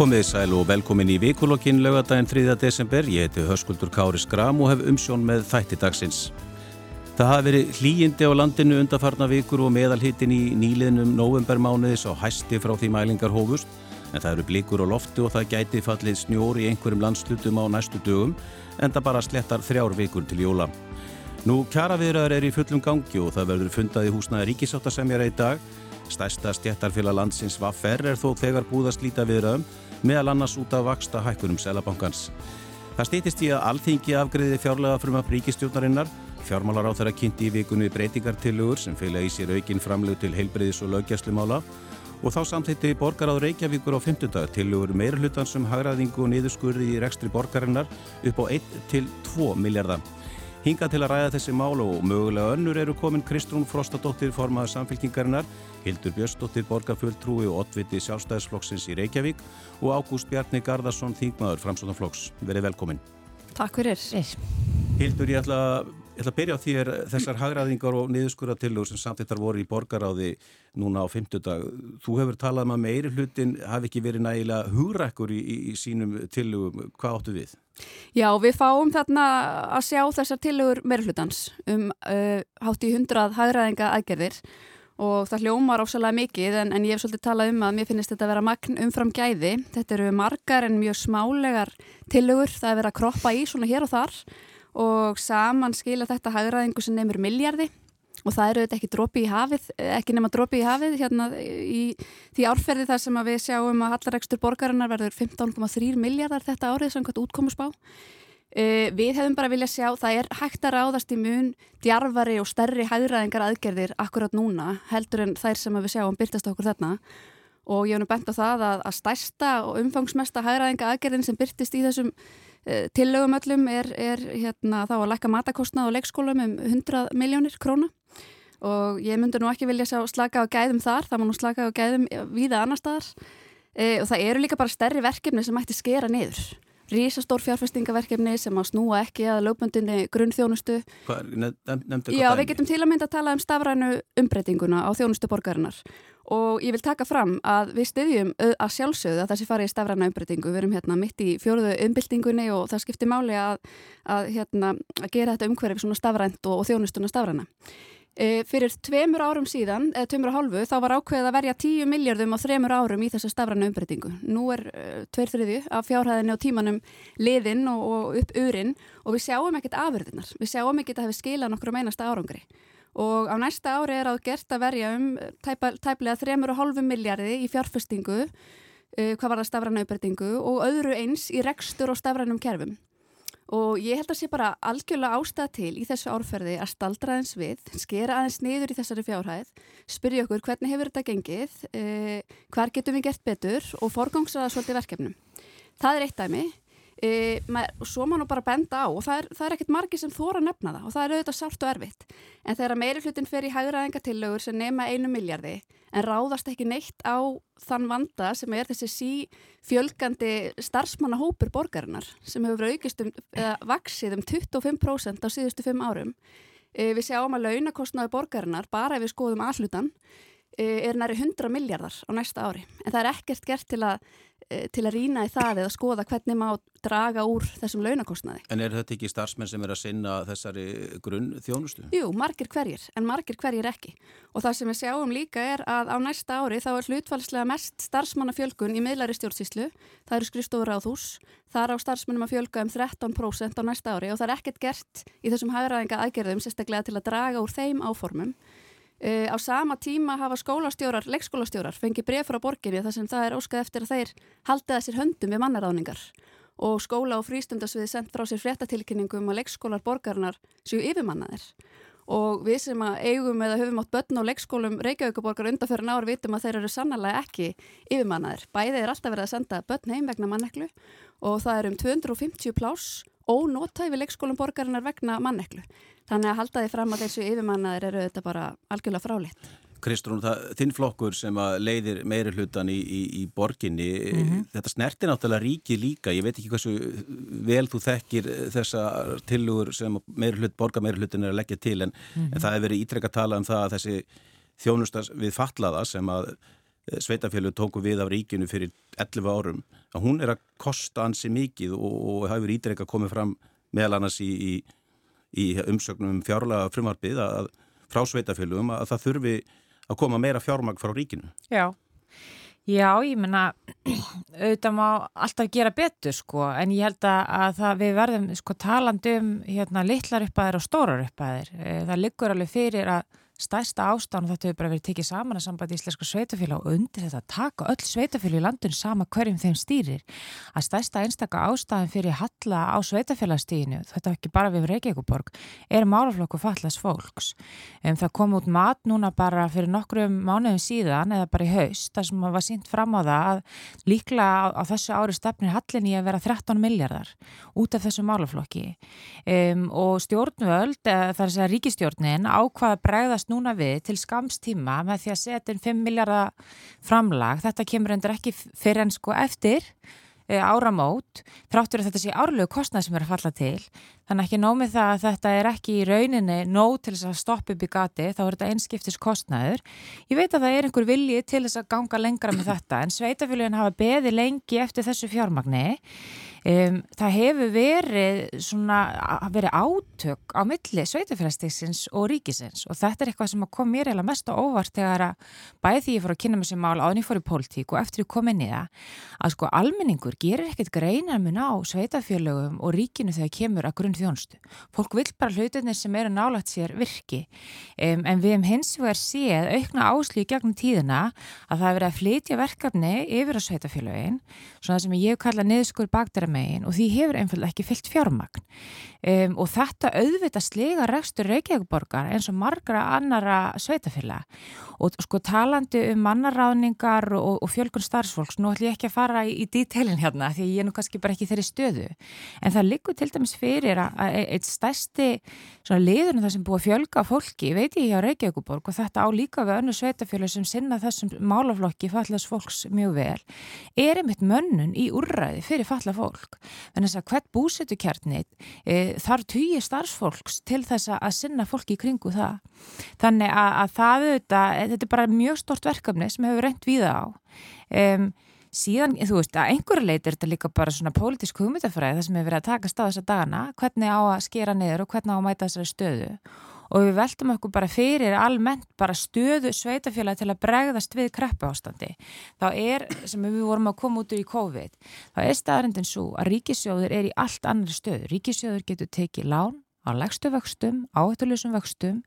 Komið sæl og velkomin í vikulokkin lögadaginn 3. desember. Ég heiti Höskuldur Kári Skram og hef umsjón með þætti dagsins. Það hafi verið hlýjindi á landinu undarfarna vikur og meðalhittin í nýliðnum novembermánuðis á hæsti frá því mælingar hófust. En það eru blikur á lofti og það gæti fallið snjór í einhverjum landslutum á næstu dögum en það bara slettar þrjár vikur til jóla. Nú kjaraviðraður er í fullum gangi og það verður fundað í húsnaði ríkisáttasemjara í dag. Stærsta stjættarfélag landsins Vaffer er þó þegar búið að slíta viðraðum meðal annars út af vaksta hækkunum Selabankans. Það stýtist í að alþingi afgriði fjárlega frum af ríkistjórnarinnar. Fjármálar á þeirra kynnti í vikunni breytingartilugur sem fylgja í sér aukinn framlegu til heilbreyðis og lögjæslumála og þá samþýtti borgar á Reykjavíkur á 50 tilugur meira hlutan sem hagraðingu og niðurskurði í rekstri borgarinnar upp á 1-2 miljardar. Hinga til að ræða þessi mál og mögulega önnur eru komin Kristrún Frostadóttir formaður samfélkingarinnar, Hildur Björnsdóttir borgarfulltrúi og ottviti sjálfstæðisflokksins í Reykjavík og Ágúst Bjarni Garðarsson þingmaður framsóknarflokks. Verið velkomin. Takk fyrir. Hildur, ég ætla, ég ætla að byrja á þér þessar hagraðingar og niðurskurðatillur sem samtittar voru í borgaráði núna á 50 dag. Þú hefur talað um að meiri hlutin hafi ekki verið nægilega hugrækkur í, í, í sínum tillugum. Hvað áttu við? Já, við fáum þarna að sjá þessar tilugur meirhlutans um uh, hátt í hundrað hagraðinga aðgerðir og það hljómar ósalega mikið en, en ég hef svolítið talað um að mér finnst þetta að vera magn umfram gæði. Þetta eru margar en mjög smálegar tilugur, það er verið að kroppa í svona hér og þar og saman skila þetta hagraðingu sem nefnir miljardi og það eru þetta ekki drópi í hafið, ekki nema drópi í hafið hérna í því árferði þar sem við sjáum að hallaregstur borgarinnar verður 15,3 miljardar þetta árið samkvæmt útkomusbá. Uh, við hefum bara viljað sjá, það er hægt að ráðast í mun djarfari og stærri hæðræðingar aðgerðir akkurat núna heldur en þær sem við sjáum byrtast okkur þarna og ég hef nú bent á það að, að stærsta og umfangsmesta hæðræðinga aðgerðin sem byrtist í þessum tillögum öllum er, er hérna, þá að lækka matakostnað og leikskólum um 100 miljónir króna. Og ég myndi nú ekki vilja sjá slaka á gæðum þar, það má nú slaka á gæðum víða annar staðar. Uh, og það eru líka bara stærri verkefni sem ætti skera niður. Rísastór fjárfestingaverkefni sem að snúa ekki að lögbundinni grunnþjónustu. Hvað, nefndu Já, við getum til að mynda að tala um stafrænu umbreytinguna á þjónustu borgarinnar og ég vil taka fram að við styðjum að sjálfsögðu að það sé farið í stafræna umbreytingu. Við erum hérna mitt í fjóruðu umbyltingunni og það skiptir máli að, að, hérna, að gera þetta umhverfið svona stafrænt og, og þjónustuna stafræna. E, fyrir tveimur árum síðan, eða tveimur og hálfu, þá var ákveðið að verja 10 miljardum á þreimur árum í þessa stafræna umbreytingu. Nú er e, tveir þriðju af fjárhæðinni og tímanum liðinn og, og upp urinn og við sjáum ekkert afurðinnar. Við sjáum ekkert að hefur skilað nokkur um einasta árangri. Og á næsta ári er áður gert að verja um tæpa, tæplega þreimur og hálfu miljardi í fjárfestingu, e, hvað var það stafræna umbreytingu og öðru eins í rekstur og stafrænum kerfum. Og ég held að sé bara algjörlega ástæða til í þessu árferði að staldra aðeins við, skera aðeins niður í þessari fjárhæð, spyrja okkur hvernig hefur þetta gengið, eh, hvar getum við gert betur og forgangsaða svolítið verkefnum. Það er eitt dæmi e, og svo má nú bara benda á og það er, það er ekkert margi sem þóra nefna það og það er auðvitað sárt og erfitt. En þegar meiri hlutin fer í hægraðingatillögur sem nema einu miljardi en ráðast ekki neitt á þann vanda sem er þessi sí fjölgandi starfsmannahópur borgarinnar sem hefur aukist um, eða vaksið um 25% á síðustu fimm árum. E, við sjáum að launakostnaði borgarinnar, bara ef við skoðum allutan, e, er næri 100 miljardar á næsta ári. En það er ekkert gert til að til að rýna í það eða skoða hvernig má draga úr þessum launakostnaði. En er þetta ekki starfsmenn sem er að sinna þessari grunn þjónustu? Jú, margir hverjir, en margir hverjir ekki. Og það sem við sjáum líka er að á næsta ári þá er hlutfalslega mest starfsmannafjölgun í meðlæri stjórnsíslu. Það eru skrifstofur á þús. Það er á starfsmannum að fjölga um 13% á næsta ári og það er ekkert gert í þessum hagraðinga aðgerðum sérstaklega til að draga úr þeim áformum. Uh, á sama tíma hafa skólastjórar, leikskólastjórar fengið bref frá borginni þar sem það er óskað eftir að þeir halda þessir höndum við mannaráningar og skóla og frístundasviði sendt frá sér fréttatilkynningum um að leikskólar borgarnar séu yfirmannaðir og við sem að eigum eða höfum átt börn og leikskólum Reykjavíkuborgar undanferðin ár vitum að þeir eru sannlega ekki yfirmannaðir. Bæðið er alltaf verið að senda börn heim vegna manneklu og það er um 250 plás ónótæfi leikskólum borgarinnar vegna manneklu. Þannig að halda því fram að þessu yfirmannaðir eru þetta bara algjörlega fráleitt. Kristrún, þinn flokkur sem leiðir meiri hlutan í, í, í borginni, mm -hmm. þetta snertir náttúrulega ríki líka, ég veit ekki hversu vel þú þekkir þessa tilugur sem meiri hlut, borgar meiri hlutin er að leggja til, en, mm -hmm. en það hefur verið ítrekka að tala um það að þessi þjónustas við fatlaða sem að eh, sveitafjölu tóku við af ríkinu fyrir 11 árum, að hún er að kosta ansi mikið og, og hafur ídreika komið fram meðal annars í, í, í umsögnum um fjárlega frumarfið að frá sveitafjölum að það þurfi að koma meira fjármagn frá ríkinu. Já, Já, ég menna, auðvitað má alltaf gera betur sko, en ég held að það, við verðum sko talandi um hérna litlar uppæðir og stórar uppæðir. Eh, það liggur alveg fyrir að stærsta ástán og þetta hefur bara verið tekið saman að sambandi íslenska sveitafélag og undir þetta taka öll sveitafélag í landun sama hverjum þeim stýrir að stærsta einstaka ástæðan fyrir halla á sveitafélagstíðinu, þetta er ekki bara við Reykjavíkuborg, er málaflokku fallas fólks. Um, það kom út mat núna bara fyrir nokkrum mánuðum síðan eða bara í haust, þar sem var sínt fram á það að líklega á, á þessu ári stefnir hallin í að vera 13 miljardar út af þessu málaflokki um, og stjórnvöld, þar bregðast núna við til skamstíma með því að setja inn 5 miljardar framlag. Þetta kemur endur ekki fyrir en sko eftir e, áramót, þráttur að þetta sé árlegu kostnað sem er að falla til. Þannig ekki nómið það að þetta er ekki í rauninni nóg til þess að stoppa upp í gati, þá er þetta einskiptis kostnaður. Ég veit að það er einhver vilji til þess að ganga lengra með þetta, en sveitafélagin hafa beði lengi eftir þessu fjármagni. Um, það hefur verið, svona, verið átök á milli sveitafélagstíksins og ríkisins og þetta er eitthvað sem kom mér eða mest á óvart þegar að bæði því ég fór að kynna mér sem mál áðin ég fór í pólitík og eftir ég kom inn í það að sko almenningur gerir ekkert greinar mun á sveitafélagum og ríkinu þegar kemur að grunn þjónstu. Fólk vil bara hlutinir sem eru nálagt sér virki. Um, en við hefum hins vegar séð aukna áslík gegnum tíðina að það hefur verið að flytja verkefni yfir á sveitafélagin svona sem ég kalla niðurskur bakdara megin og því hefur einfallega ekki fyllt fjármagn. Um, og þetta auðvitað slega rekstur Reykjavíkborgar eins og margra annara sveitafélag og sko talandi um mannaráðningar og, og fjölgun starfsfólks, nú ætlum ég ekki að fara í, í dítelin hérna því ég er nú kannski bara ekki þeirri stöðu. En það likur til dæmis fyrir að eitt stærsti liðurinn það sem búið að fjölga fólki, veit ég hjá Reykjavíkborg og þetta á líka við önnu sveitafélag sem sinna þessum málaflokki fallast fólks mjög vel, er einmitt mönnun í úrræði fyrir falla fólk. Þess að hvert búsetu kjarnit e, þarf tugi starfsfólks til þess að sinna fólki í kringu það. Þannig að, að það auðvitað, e, þetta er bara mjög stort verkefni sem hefur reynd við á. Um, síðan, þú veist, að einhverju leit er þetta líka bara svona pólitísk hugmyndafræði það sem hefur verið að taka stað þessa dagana hvernig á að skera niður og hvernig á að mæta þessari stöðu og við veltum okkur bara fyrir almennt bara stöðu sveitafélag til að bregðast við kreppu ástandi. Þá er, sem við vorum að koma út úr í COVID, þá er staðarindin svo að ríkisjóður er í allt annari stöðu. Ríkisjóður getur tekið lán á legstu vöxtum, áhættuleysum vöxtum,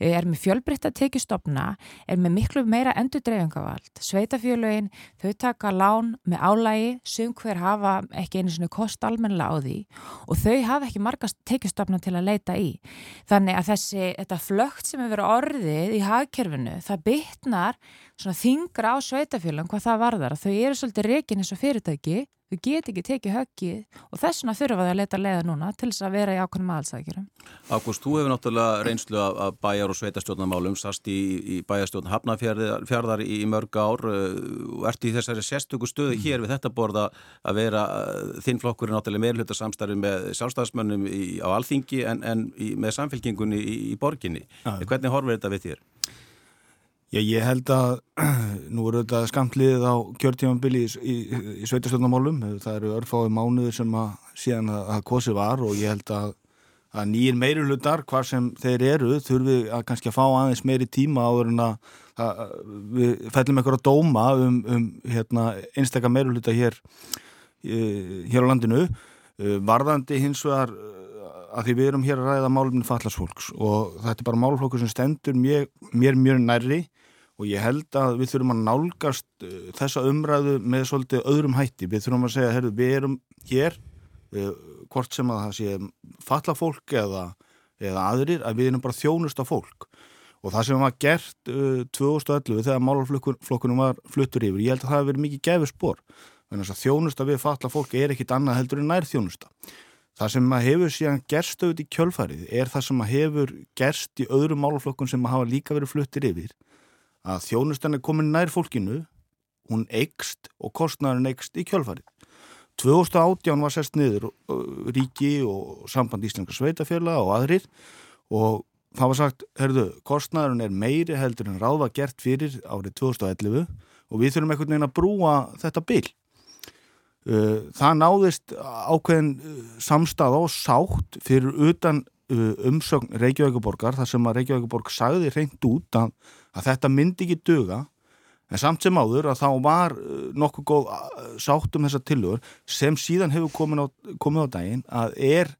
eh, er með fjölbreytta tekistofna, er með miklu meira endur dreifingavald. Sveitafjölögin, þau taka lán með álægi, sem hver hafa ekki einu svona kost almennilega á því og þau hafa ekki margast tekistofna til að leita í. Þannig að þessi, þetta flögt sem hefur orðið í hagkerfinu, það bytnar svona þingra á sveitafjölum hvað það varðar. Þau eru svolítið reygin eins og fyrirtæki þau get ekki tekið höggið og þess vegna þurfa þau að leta leiða núna til þess að vera í ákveðnum aðalsækjurum. Ágúst, þú hefur náttúrulega reynslu af bæjar og sveitastjórnarmálum, sast í, í bæjarstjórn Hafnafjörðar í mörg ár og ert í þessari sérstöku stöðu mm. hér við þetta borða að vera þinn flokkur er náttúrulega meirhluta samstarfi með sjálfstæðismönnum á alþingi en, en í, með samfélkingunni í, í borginni. Ja. Hvernig horfir þetta við þér? Já, ég held að nú eru þetta skamtliðið á kjörtímanbili í, í, í sveitarstjórnumálum. Það eru örfái mánuður sem að síðan að, að kosi var og ég held að, að nýjir meirulutar, hvar sem þeir eru, þurfi að kannski að fá aðeins meiri tíma áður en að, að við fellum eitthvað að dóma um, um hérna, einstakka meiruluta hér, hér á landinu. Varðandi hins vegar að því við erum hér að ræða málumni fallasfólks og þetta er bara málflokkur sem stendur mér mjög nærri og ég held að við þurfum að nálgast uh, þessa umræðu með svolítið öðrum hætti. Við þurfum að segja, herru, við erum hér, uh, hvort sem að það sé fallafólk eða, eða aðrir, að við erum bara þjónusta fólk. Og það sem var gert uh, 2011 þegar málflokkunum var fluttur yfir, ég held að það hefur verið mikið gefið spór. Þannig að þjónusta við fallafólk er ekkit annað heldur en nær þjónusta. Það sem að hefur síðan gerst auðvitað í kjölfarið er það sem að hefur gerst í öðrum málflokkun sem að hafa líka verið fluttir yfir að þjónustan er komin nær fólkinu, hún eikst og kostnæðurinn eikst í kjölfarið. 2018 var sérst niður ríki og samband Íslandska sveitafjöla og aðrir og það var sagt, herðu, kostnæðurinn er meiri heldur en ráða gert fyrir árið 2011 og við þurfum einhvern veginn að brúa þetta bil uh, það náðist ákveðin uh, samstað og sátt fyrir utan uh, umsögn Reykjavíkuborgar þar sem að Reykjavíkuborg sagði reynd út að, að þetta myndi ekki döga En samt sem áður að þá var nokkuð góð sátt um þessa tilögur sem síðan hefur komið á, komið á daginn að er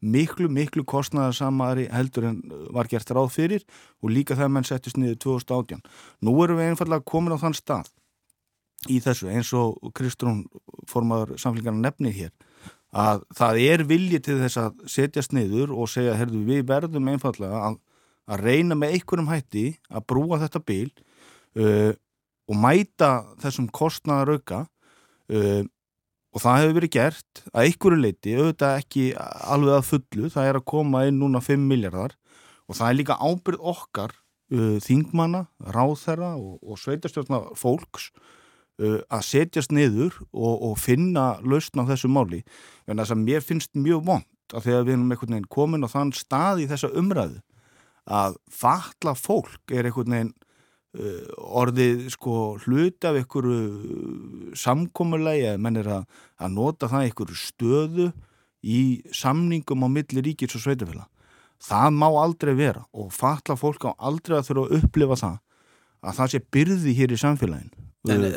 miklu, miklu kostnæðarsamari heldur en var gert ráð fyrir og líka þegar menn settist niður 2018. Nú erum við einfallega komin á þann stað í þessu eins og Kristrún formadur samfélgarna nefnir hér að það er vilji til þess að setjast niður og segja, herðu, við verðum einfallega að, að reyna með einhverjum hætti að brúa þetta bíl uh, og mæta þessum kostnæðarauka uh, og það hefur verið gert að einhverju leiti, auðvitað ekki alveg að fullu, það er að koma inn núna 5 miljardar og það er líka ábyrð okkar uh, þingmanna, ráðherra og, og sveitarstjórna fólks uh, að setjast niður og, og finna lausna á þessu máli. En þess að mér finnst mjög vond að þegar við erum einhvern veginn komin á þann stað í þessa umræðu að fatla fólk er einhvern veginn Uh, orðið sko hluti af einhverju samkommulegi eða menn er að, að nota það einhverju stöðu í samningum á milli ríkis og sveitafélag það má aldrei vera og fatla fólk á aldrei að þurfa að upplifa það að það sé byrði hér í samfélagin En uh,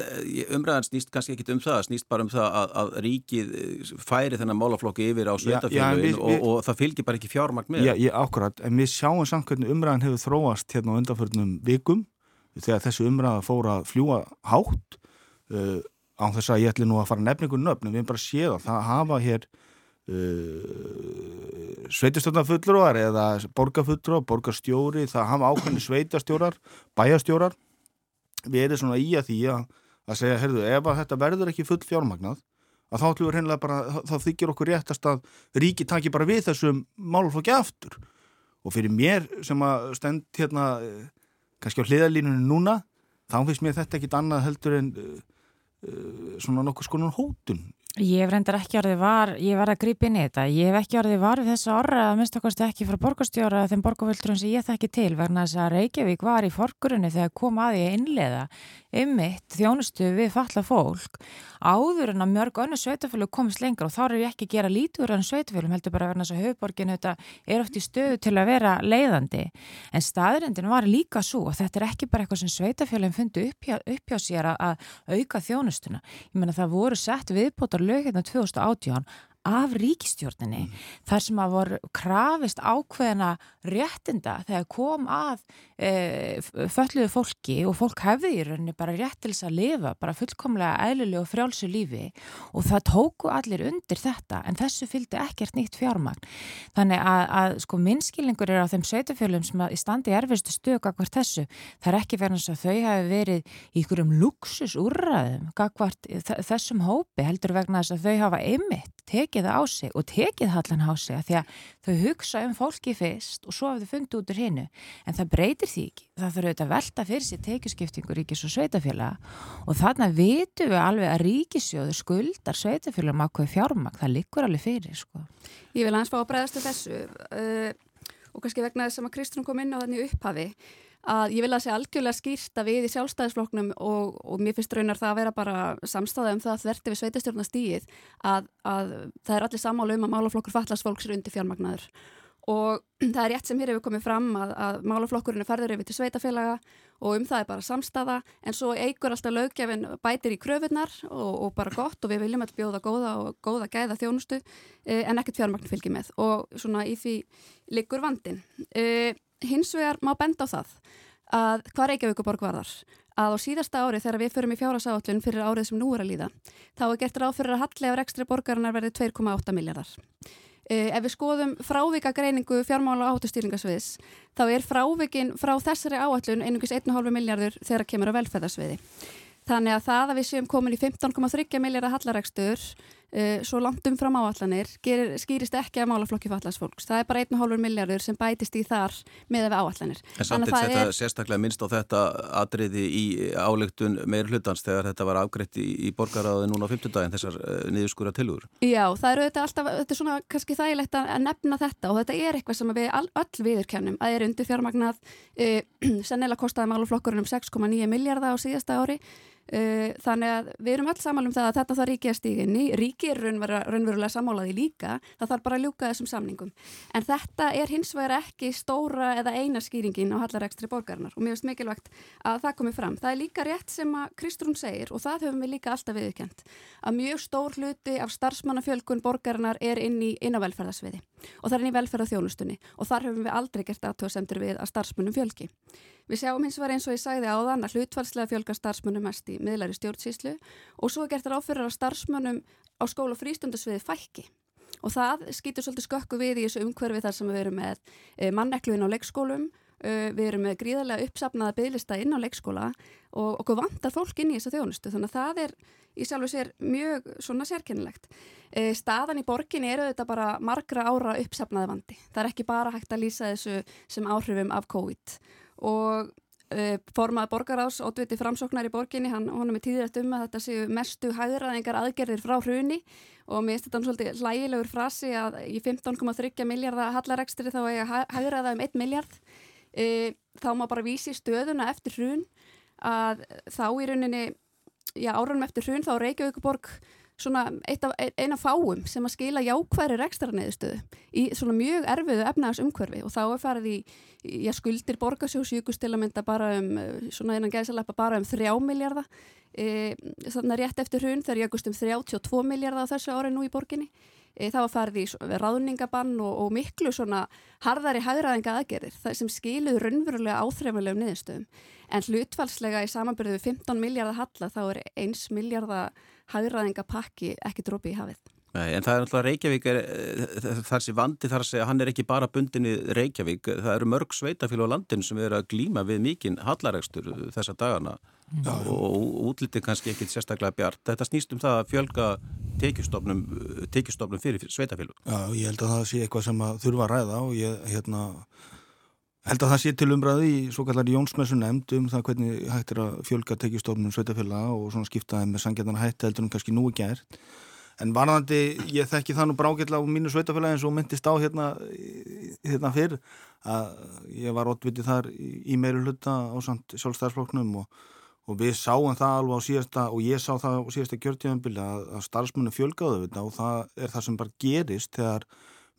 umræðan snýst kannski ekki um það snýst bara um það að, að ríkið færi þennan málaflokki yfir á sveitafélagin og, og það fylgir bara ekki fjármagn með. Já, ég, ákvæmt, en við sjáum samt hvernig umræðan hefur þróast hérna á undanförnum vikum þegar þessu umræða fór að fljúa hátt uh, á þess að ég ætli nú að fara nefningu nöfn en við erum bara að séða það hafa hér uh, sveitastöndafullurar eða borgarfullur borgarstjóri, það hafa ákveðni sveitastjórar, bæjastjórar erum svona í að því að, að segja, heyrðu, ef þetta verður ekki full fjármagnað, að þá ætlum við reynilega bara, þá þykir okkur réttast að ríki taki bara við þessum málflokki aftur. Og fyrir mér sem að stend hérna kannski á hliðalínunum núna þá finnst mér þetta ekkit annað heldur en uh, svona nokkuð skoðun hótun Ég hef reyndar ekki orðið var, ég var að grípa inn í þetta, ég hef ekki orðið var við þessa orða að minnst okkar ekki frá borgastjóra þeim borgarvöldurinn sem ég þekki til vegna þess að Reykjavík var í forgrunni þegar kom að ég innlega ymmit þjónustu við falla fólk. Áður en að mörg önnu sveitafjölu komist lengur og þá er ég ekki að gera lítur en sveitafjölum heldur bara að verna þess að höfuborginu er oft í stöðu til að vera leiðandi. En staðrindin var líka svo og þetta er ekki bara eitthvað sem sveitafjölum fundi uppjá, uppjá sér að, að auka þjónustuna. Ég menna það voru sett viðbótar lög hérna 2018 af ríkistjórninni mm. þar sem að voru krafist ákveðina réttinda þegar kom að e, fölluðu fólki og fólk hefði í rauninni bara rétt til þess að lifa bara fullkomlega eðlulegu og frjálsu lífi og það tóku allir undir þetta en þessu fylgdi ekkert nýtt fjármagn þannig að, að sko minnskilingur er á þeim sveitafjölum sem í standi erfistu stöku akkvært þessu það er ekki verið og þau hafi verið í ykkurum luxusúrraðum akkvært þessum hópi heldur vegna þess að þau hafa ymmit tekið það á sig og tekið hallan á sig því að þau hugsa um fólki fyrst og svo hafðu fundið út úr hinnu en það breytir því ekki, það þurfa auðvitað að velta fyrir sér tekjuskiptingu ríkis og sveitafélaga og þarna vitum við alveg að ríkisjóður skuldar sveitafélagum ákveð fjármang, það likur alveg fyrir sko. Ég vil hans fá að breyðast þessu uh, og kannski vegna þess að Kristrún kom inn á þannig upphafi að ég vil að segja algjörlega skýrt að við í sjálfstæðisfloknum og, og mér finnst raunar það að vera bara samstáða um það að þverti við sveitastjórnastíð að, að það er allir samála um að málaflokkur fallasfólks er undir fjármagnaður og það er rétt sem hér hefur komið fram að, að málaflokkurinn er ferður yfir til sveitafélaga og um það er bara samstaða en svo eigur alltaf löggefin bætir í kröfunar og, og bara gott og við viljum alltaf bjóða góða og góða gæða þjónustu eh, en ekkert fjármagn fylgir með og svona í því liggur vandin. Eh, hins vegar má benda á það að hvað Reykjavíkuborg var þar að á síðasta ári þegar við förum í fjárasáallun fyrir árið sem nú er að líða þá er gert ráð fyrir að hallega rekstri borgarinnar verði 2,8 miljardar. Uh, ef við skoðum frávika greiningu fjármála og áttustýringasviðs þá er frávikin frá þessari áallun einungis 1,5 miljardur þegar kemur á velferðarsviði. Þannig að það að við séum komin í 15,3 miljardar hallaregstur uh, svo langt umfram áallanir gerir, skýrist ekki að málaflokki fallarsfólks. Það er bara 1,5 miljardur sem bætist í þar með ef áallanir. En samtidig þetta er... sérstaklega minnst á þetta atriði í álegtun meir hlutans þegar þetta var afgreitt í, í borgaráðu núna á 15 daginn þessar uh, niðurskúra tilúður. Já, það eru þetta alltaf, þetta er svona kannski þægilegt að nefna þetta og þetta er eitthvað sem við all, öll viðurkennum að er undir fjármagnað uh, sennilega kostaði málaflokkurinn um 6,9 miljardar á síðasta ári þannig að við erum öll saman um það að þetta þarf ríki að stíginni, ríki er raunverulega sammálaði líka, það þarf bara að ljúka þessum samningum. En þetta er hins vegar ekki stóra eða eina skýringin á hallarekstri borgarnar og mér finnst mikilvægt að það komi fram. Það er líka rétt sem að Kristrún segir og það höfum við líka alltaf viðkjönd að mjög stór hluti af starfsmannafjölkun borgarnar er inn í innavælferðasviði og það er inn í velferðarþjónustunni og þar höfum við aldrei gert aðtöðsendur við að starfsmannum fjölki. Við sjáum hins vegar eins og ég sagði áðan að hlutfalslega fjölga starfsmönnum mest í miðlæri stjórnsýslu og svo er gert ráðfyrir að starfsmönnum á skóla og frístundasviði fækki og það skýtur svolítið skökku við í þessu umhverfi þar sem við erum með eh, mannekluin á leikskólum, við erum með gríðarlega uppsapnaða bygglista inn á leikskóla og okkur vantar fólk inn í þessa þjónustu þannig að það er í sjálfu sér mjög svona sérkennilegt. Eh, staðan í borginni eru þetta bara margra ára uppsapnaða vandi. Það er ekki bara hægt að lýsa þessu sem áhrifum af COVID og uh, formað borgarás, ótviti framsóknar í borginni, hann honum er tíðrætt um að þetta séu mestu hæðraðingar aðgerðir frá hruni og mér finnst þetta um svolítið hlægilegur frasi að í 15,3 miljardar hallarekstri þá er hæðraða um 1 miljard uh, þá má bara vísi stöðuna eftir hrun að þá í rauninni já, árunum eftir hrun þá Reykjavíkuborg svona eina fáum sem að skila jákværi rekstaraneðustöðu í svona mjög erfiðu efnaðars umhverfi og þá er farið í, já skuldir borgarsjósjúkust til að mynda bara um, svona einan gæðsaleppa bara um 3 miljardar e, þannig að rétt eftir hrun þegar jákust um 32 miljardar á þessu ári nú í borginni. e, það var farið í ráðningabann og, og miklu svona harðari hagraðinga aðgerðir sem skiluð raunverulega áþreifanlegum niðurstöðum. En hlutfalslega í samanbyrðu 15 miljardar halla þá er 1 miljardar hagraðingapakki ekki drópi í hafið. Nei, en það er alltaf Reykjavík, er, eh, þessi vandi þar að segja, hann er ekki bara bundinni Reykjavík, það eru mörg sveitafél á landinu sem eru að glýma við mikinn hallaregstur þessa dagana Já. og útlitið kannski ekkit sérstaklega bjart. Þetta snýst um það að fjölga tekjustofnum, tekjustofnum fyrir sveitafél. Já, ég held að það sé eitthvað sem að þurfa að ræða og ég hérna, held að það sé til umræði í svo kallar Jónsmessu nefnd um það hvernig hægt er að fjölga tekjustofnum sveitafél og svona skiptaði með sangjarnar hætti heldur en kannski nú er gert. En varðandi, ég þekki það nú brákill á mínu sveitafélagi eins og myndist á hérna, hérna fyrr að ég var ótvitið þar í meiru hluta á samt sjálfstæðarsfloknum og, og við sáum það alveg á síðasta og ég sá það á síðasta kjörtíðanbili að, að starfsmunni fjölgaðu þetta og það er það sem bara gerist þegar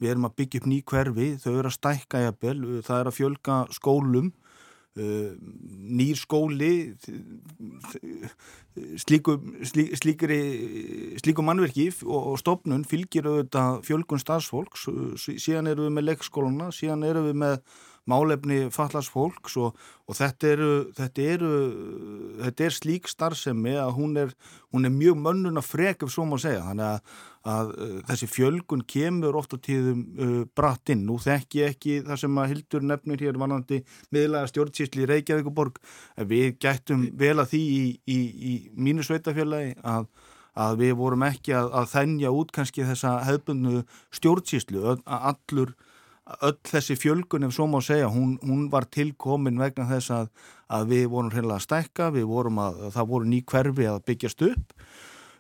við erum að byggja upp ný hverfi, þau eru að stækka jafnvel, það er að fjölga skólum Uh, nýr skóli slíku, slí, slíkri slíku mannverki og stopnun fylgir auðvitað fjölgun starfsfólks. Síðan eru við með leikskóluna síðan eru við með málefni fallast fólks og, og þetta eru þetta eru þetta er slík starfsemi að hún er, hún er mjög mönnun að frek ef svo má segja. Þannig að, að uh, þessi fjölgun kemur ofta tíðum uh, bratt inn. Nú þekk ég ekki það sem að Hildur nefnir hér vanandi miðlega stjórnsýsli í Reykjavíkuborg við gættum vel að því í, í, í mínu sveitafélagi að að við vorum ekki að, að þennja út kannski þessa hefbundnu stjórnsýslu. Að allur öll þessi fjölgun ef svo má segja, hún, hún var tilkomin vegna þess að, að við vorum hreinlega að stækka, við vorum að, það voru ný hverfi að byggjast upp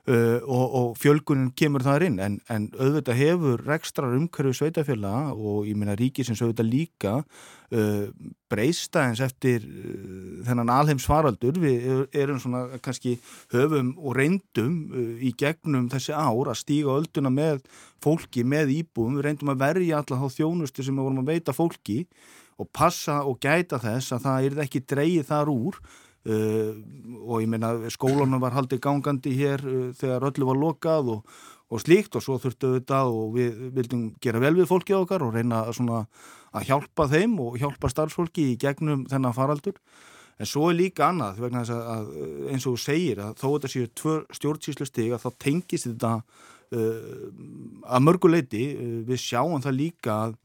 uh, og, og fjölgunin kemur þar inn, en, en auðvitað hefur rekstrar umhverju sveitafjöla og ég minna ríkisins auðvitað líka uh, breysta eins eftir uh, þennan alheimsfaraldur, við erum svona kannski höfum og reyndum í gegnum þessi ár að stíga ölduna með fólki, með íbúum, við reyndum að verja alla þá þjónustu sem við vorum að veita fólki og passa og gæta þess að það er ekki dreyið þar úr Uh, og ég meina skólanum var haldið gangandi hér uh, þegar öllu var lokað og, og slíkt og svo þurftu þetta og við vildum gera vel við fólkið okkar og reyna svona að hjálpa þeim og hjálpa starfsfólki í gegnum þennan faraldur. En svo er líka annað vegna þess að eins og þú segir að þó þetta séu stjórnsýslu stig að þá tengist þetta uh, að mörguleiti við sjáum það líka að,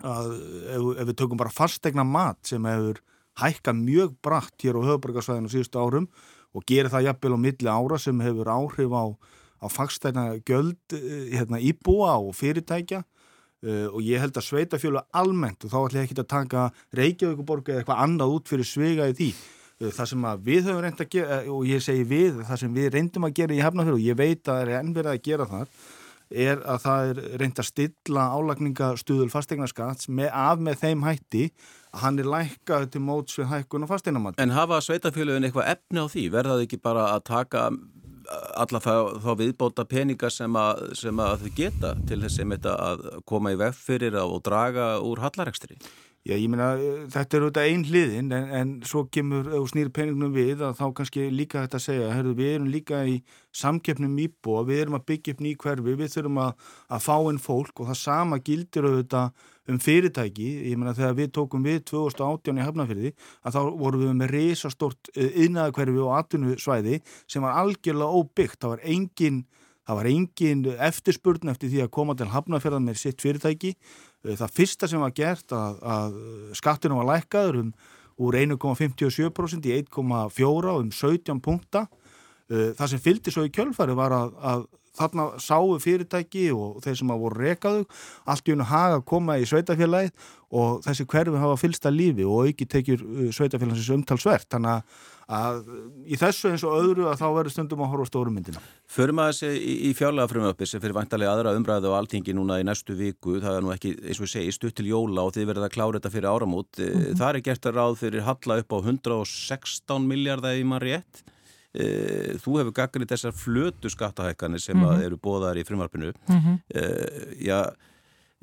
að ef, ef við tökum bara fastegna mat sem hefur hækka mjög bratt hér á höfuborgarsvæðinu síðustu árum og gera það jafnvel á milli ára sem hefur áhrif á, á fagstæna göld eh, hérna, íbúa og fyrirtækja. Uh, og ég held að sveitafjölu almennt og þá ætlum ég ekki að taka Reykjavíkuborg eða eitthvað annað út fyrir svega í því uh, það sem við höfum reynd að gera og ég segi við, það sem við reyndum að gera í hefnafjölu og ég veit að það er ennverðið að gera það er að það er reynd að stilla álagningastuðul fastegnaskats með, af með þeim hætti hann er lækkað til móts við hækkun og fastegnamat. En hafa sveitafélagin eitthvað efni á því? Verðað ekki bara að taka alla þá, þá viðbóta peninga sem að, sem að þau geta til þess að koma í veg fyrir og draga úr hallarekstri? Já, ég meina, þetta er auðvitað einn hliðin en, en svo kemur og snýr peningnum við að þá kannski líka þetta að segja herru, við erum líka í samkeppnum íbúa, við erum að byggja upp ný hverfi við þurfum að, að fá inn fólk og það sama gildir auðvitað um fyrirtæki, ég meina þegar við tókum við 2018 í Hafnarfyrði að þá vorum við með risastort yðnaðakverfi eh, og atvinnusvæði sem var algjörlega óbyggt, það var engin það var engin eftirspurn eftir því að koma til Hafnarfyrðan með sitt fyrirtæki Eh, það fyrsta sem var gert að, að skattinu var lækkaður um, úr 1,57% í 1,4 um 17 punkta. Eh, það sem fylgdi svo í kjölfari var að, að þarna sáu fyrirtæki og þeir sem hafa voru rekaðu allt í unna haga að koma í sveitafélagið og þessi hverfi hafa fylsta lífi og auki tekjur uh, sveitafélagsins umtalsvert þannig að í þessu eins og öðru að þá verður stundum að horfa stóru myndina. Förum að þessi í, í fjárlega frumöppi sem fyrir vantarlega aðra umræðu á alltingi núna í næstu viku, það er nú ekki eins og segi stutt til jóla og þið verður að klára þetta fyrir áramót, mm -hmm. það er gert að ráð fyrir halla upp á 116 miljardar í mann rétt e, þú hefur gaggrið þessar flötu skattahækkanir sem mm -hmm. eru bóðar í frumvarpinu mm -hmm. e, já,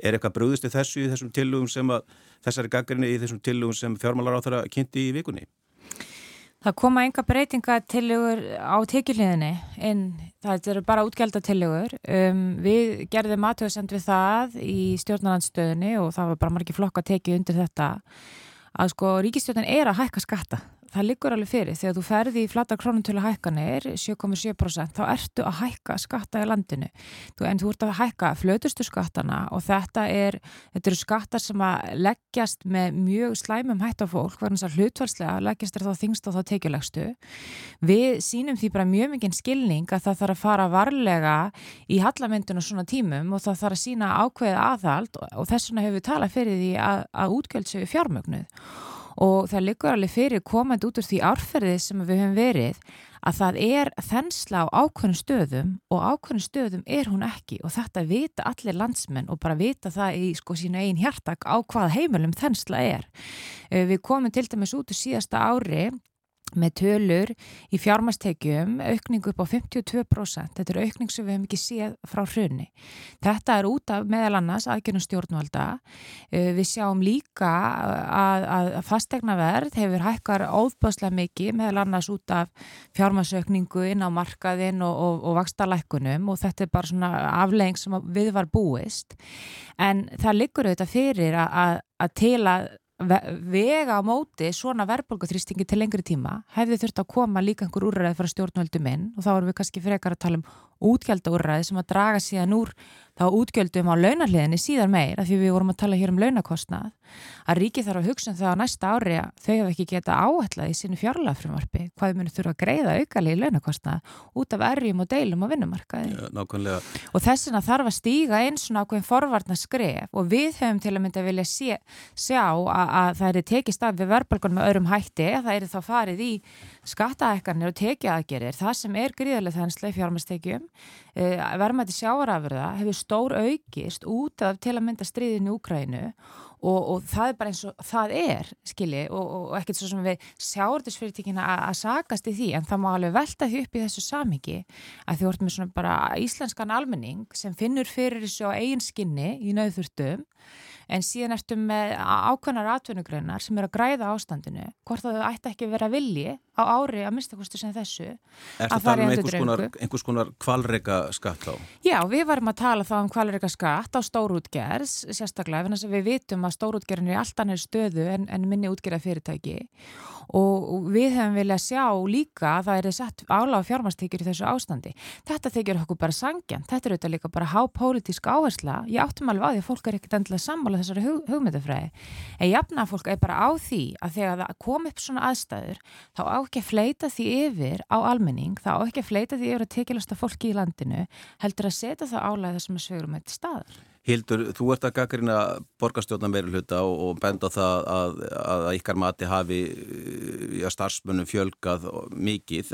er eitthvað brúðist í þessu í þessum tillugum sem að þessari gaggrinni í þessum tillugum sem fjármálar á þeirra kynnti í vikunni? Það koma enga breytinga tillugur á tekjuliðinni en það eru bara útgjaldatillegur. Um, við gerðum aðtöðsend við það í stjórnarlandstöðinni og það var bara margir flokka tekið undir þetta að sko ríkistjórnin er að hækka skatta það liggur alveg fyrir þegar þú ferði í flatar krónutölu hækkanir 7,7% þá ertu að hækka skatta í landinu. En þú ert að hækka flötustu skattana og þetta er þetta eru skattar sem að leggjast með mjög slæmum hætt á fólk verðan þess að hlutvarslega leggjast er þá þingst og þá tekjulegstu við sínum því bara mjög mikið skilning að það þarf að fara varlega í hallamyndun og svona tímum og það þarf að sína ákveð aðhald og þess vegna hefur við talað fyrir því að, að útgjöld og það liggur alveg fyrir komand út úr því árferði sem við höfum verið að það er þensla á ákveðnum stöðum og ákveðnum stöðum er hún ekki og þetta vita allir landsmenn og bara vita það í sko sína einn hjartak á hvað heimilum þensla er. Eh, við komum til dæmis út úr síðasta ári með tölur í fjármastekjum aukningu upp á 52% þetta er aukning sem við hefum ekki séð frá hrunni. Þetta er út af meðal annars aðgjörnum stjórnvalda. Eh, við sjáum líka að, að fastegnaverð hefur hækkar óðbáslega mikið meðal annars út af fjármasaukningu inn á markaðinn og, og, og vakstalækkunum og þetta er bara svona aflegging sem við var búist. En það liggur auðvitað fyrir að, að, að til að vega á móti svona verðbólguþrýstingi til lengri tíma hefði þurft að koma líka einhver úrræði frá stjórnvöldum inn og þá erum við kannski frekar að tala um útgjaldurræði sem að draga síðan úr þá útgjöldum á launarliðinni síðan meir af því við vorum að tala hér um launakostnað að ríki þarf að hugsa um þau á næsta ári að þau hefur ekki geta áhætlað í sinu fjárlagafrumvarfi hvað við munum þurfa að greiða aukali í launakostnað út af erjum og deilum á vinnumarkaði. Ja, og þessina þarf að stíga eins svona ákveðin forvarnar skref og við höfum til að mynda að vilja sé, sjá að, að það er tekist af við verðbalgun með öðrum hætti að það er þá farið í skattaækkarnir og tekið aðgerir, það sem er gríðarlega þenslega fjármastekjum, eh, verðmætti sjáarafurða hefur stór aukist út af til að mynda stríðinu Úkrænu og, og það er bara eins og það er, skilji, og, og ekkert svo sem við sjáurðisfyrirtíkina að sakast í því, en það má alveg velta því upp í þessu samiki að því orðum við svona bara íslenskan almenning sem finnur fyrir þessu á eigin skinni í nauðþurftum en síðan ertum með ákveðnar atvinnugreinar sem eru að græða ástandinu hvort það ætti ekki vera vilji á ári að mistakostu sem þessu Er það tala um einhvers konar, einhvers konar kvalreika skatt á? Já, við varum að tala þá um kvalreika skatt á stórútgerðs sérstaklega, við vitum að stórútgerðin er alltaf nær stöðu en, en minni útgerða fyrirtæki og við hefum viljað sjá líka að það er sett áláð fjármastekjur í þessu ástandi. Þetta þykir okkur bara sangjan, þetta er auðvitað líka bara hápolítisk áhersla. Ég áttum alveg á því að fólk er ekkert endilega sammála þessari hug, hugmyndafræði. En jafna fólk er bara á því að þegar það kom upp svona aðstæður þá á ekki að fleita því yfir á almenning, þá ekki að fleita því yfir að tekilasta fólki í landinu heldur að setja það álæða sem að svegurum eitt staðar. Hildur, þú ert að gaggrina borgarstjórna meiri hluta og, og benda það að, að, að ykkar mati hafi ja, starfsmönnum fjölgað mikið.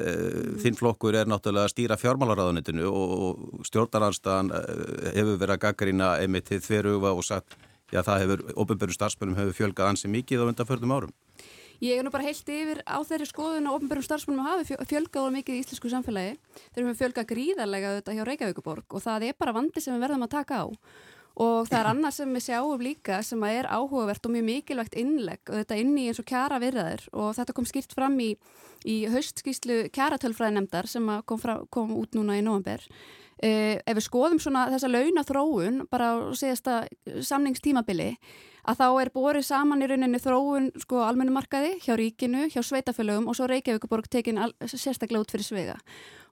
Þinn flokkur er náttúrulega að stýra fjármálaráðunitinu og stjórnaranstaðan hefur verið að gaggrina einmitt til þverjuga og sagt já það hefur, ofinbjörnum starfsmönnum hefur fjölgað ansi mikið á undanförnum árum. Ég er nú bara heilt yfir á þeirri skoðun að ofnbjörnum starfsmannum hafi fjölgað mikið í íslensku samfélagi. Þeir eru fjölgað gríðarlega auðvitað hjá Reykjavíkuborg og það er bara vandi sem við verðum að taka á. Og það er annað sem við sjáum líka sem er áhugavert og mjög mikilvægt innlegg og þetta inn í eins og kjara virðaðir og þetta kom skýrt fram í, í haustskýslu kjaratölfræðinemdar sem kom, fra, kom út núna í november. Eh, ef við skoðum svona þessa launathróun bara á síðasta samningstímabili að þá er borið saman í rauninni þróun sko almennumarkaði hjá ríkinu, hjá sveitafölögum og svo Reykjavíkuborg tekin sérstaklega út fyrir svega.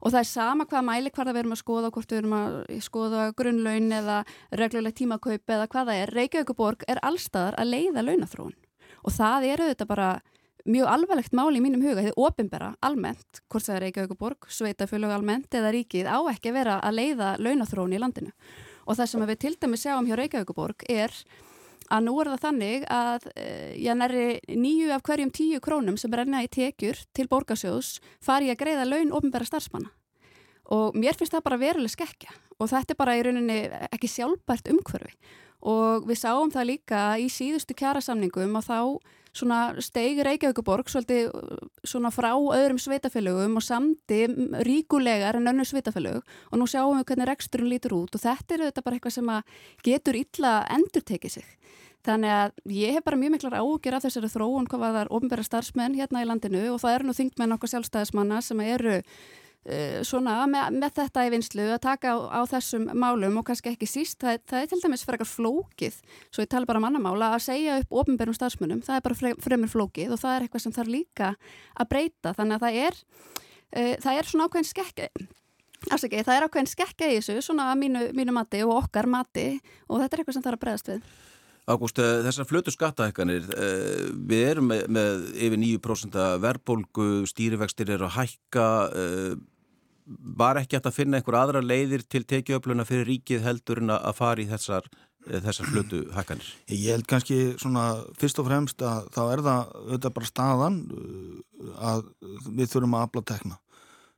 Og það er sama hvaða mæli hvaða við erum að skoða, hvort við erum að skoða grunnlaun eða reglulegt tímakaup eða hvaða er. Reykjavíkuborg er allstaðar að leiða launathróun og það eru þetta bara mjög alvarlegt máli í mínum huga, þið ofinbera almennt, hvort það er Reykjavíkuborg, sveitafölög almennt eða ríkið á ekki að vera að leiða launathróun í landinu. Og það sem við til dæmi sjáum hjá Reykjavíkuborg er að nú er það þannig að já, næri nýju af hverjum tíu krónum sem renna í tekjur til borgarsjóðs fari að greiða laun ofinbæra starfsmanna. Og mér finnst það bara veruleg skekja og þetta er bara í rauninni ekki sjálfbært umhverfi. Og við sáum það líka í síðustu kjærasamningum að þá svona steig Reykjavíkuborg svolítið svona frá öðrum sveitafélögum og samti ríkulegar en önnu sveitafélög og nú sjáum við hvernig reksturinn lítur út. Og þetta er auðvitað bara eitthvað sem getur illa endur tekið sig. Þannig að ég hef bara mjög miklar ágjör af þessari þróun hvað var þar ofnbæra starfsmenn hérna í landinu. Og það eru nú þingmenn okkar sjálfstæðismanna sem eru uh, svona með, með þetta í vinslu að taka á, á þessum málum og kannski ekki síst, það, það er til dæmis eitthvað flókið, svo ég tala bara mannamála að segja upp ofnbærum starfsmennum, það er bara fremur flókið og það er eitthvað sem þarf líka að breyta, þannig að það er uh, það er svona ákveðin skekki Afsaki, það er ákveðin skekka í þessu, svona mínu, mínu mati og okkar mati og þetta er eitthvað sem þarf að bregðast við. Ágúst, þessar flötu skattahækkanir, við erum með, með yfir 9% verðbólgu, stýrivextir eru að hækka, var ekki hægt að finna einhver aðra leiðir til tekiöfluna fyrir ríkið heldur en að fara í þessar, þessar flötu hækkanir? Ég held kannski svona fyrst og fremst að þá er það auðvitað bara staðan að við þurfum að afla tekna.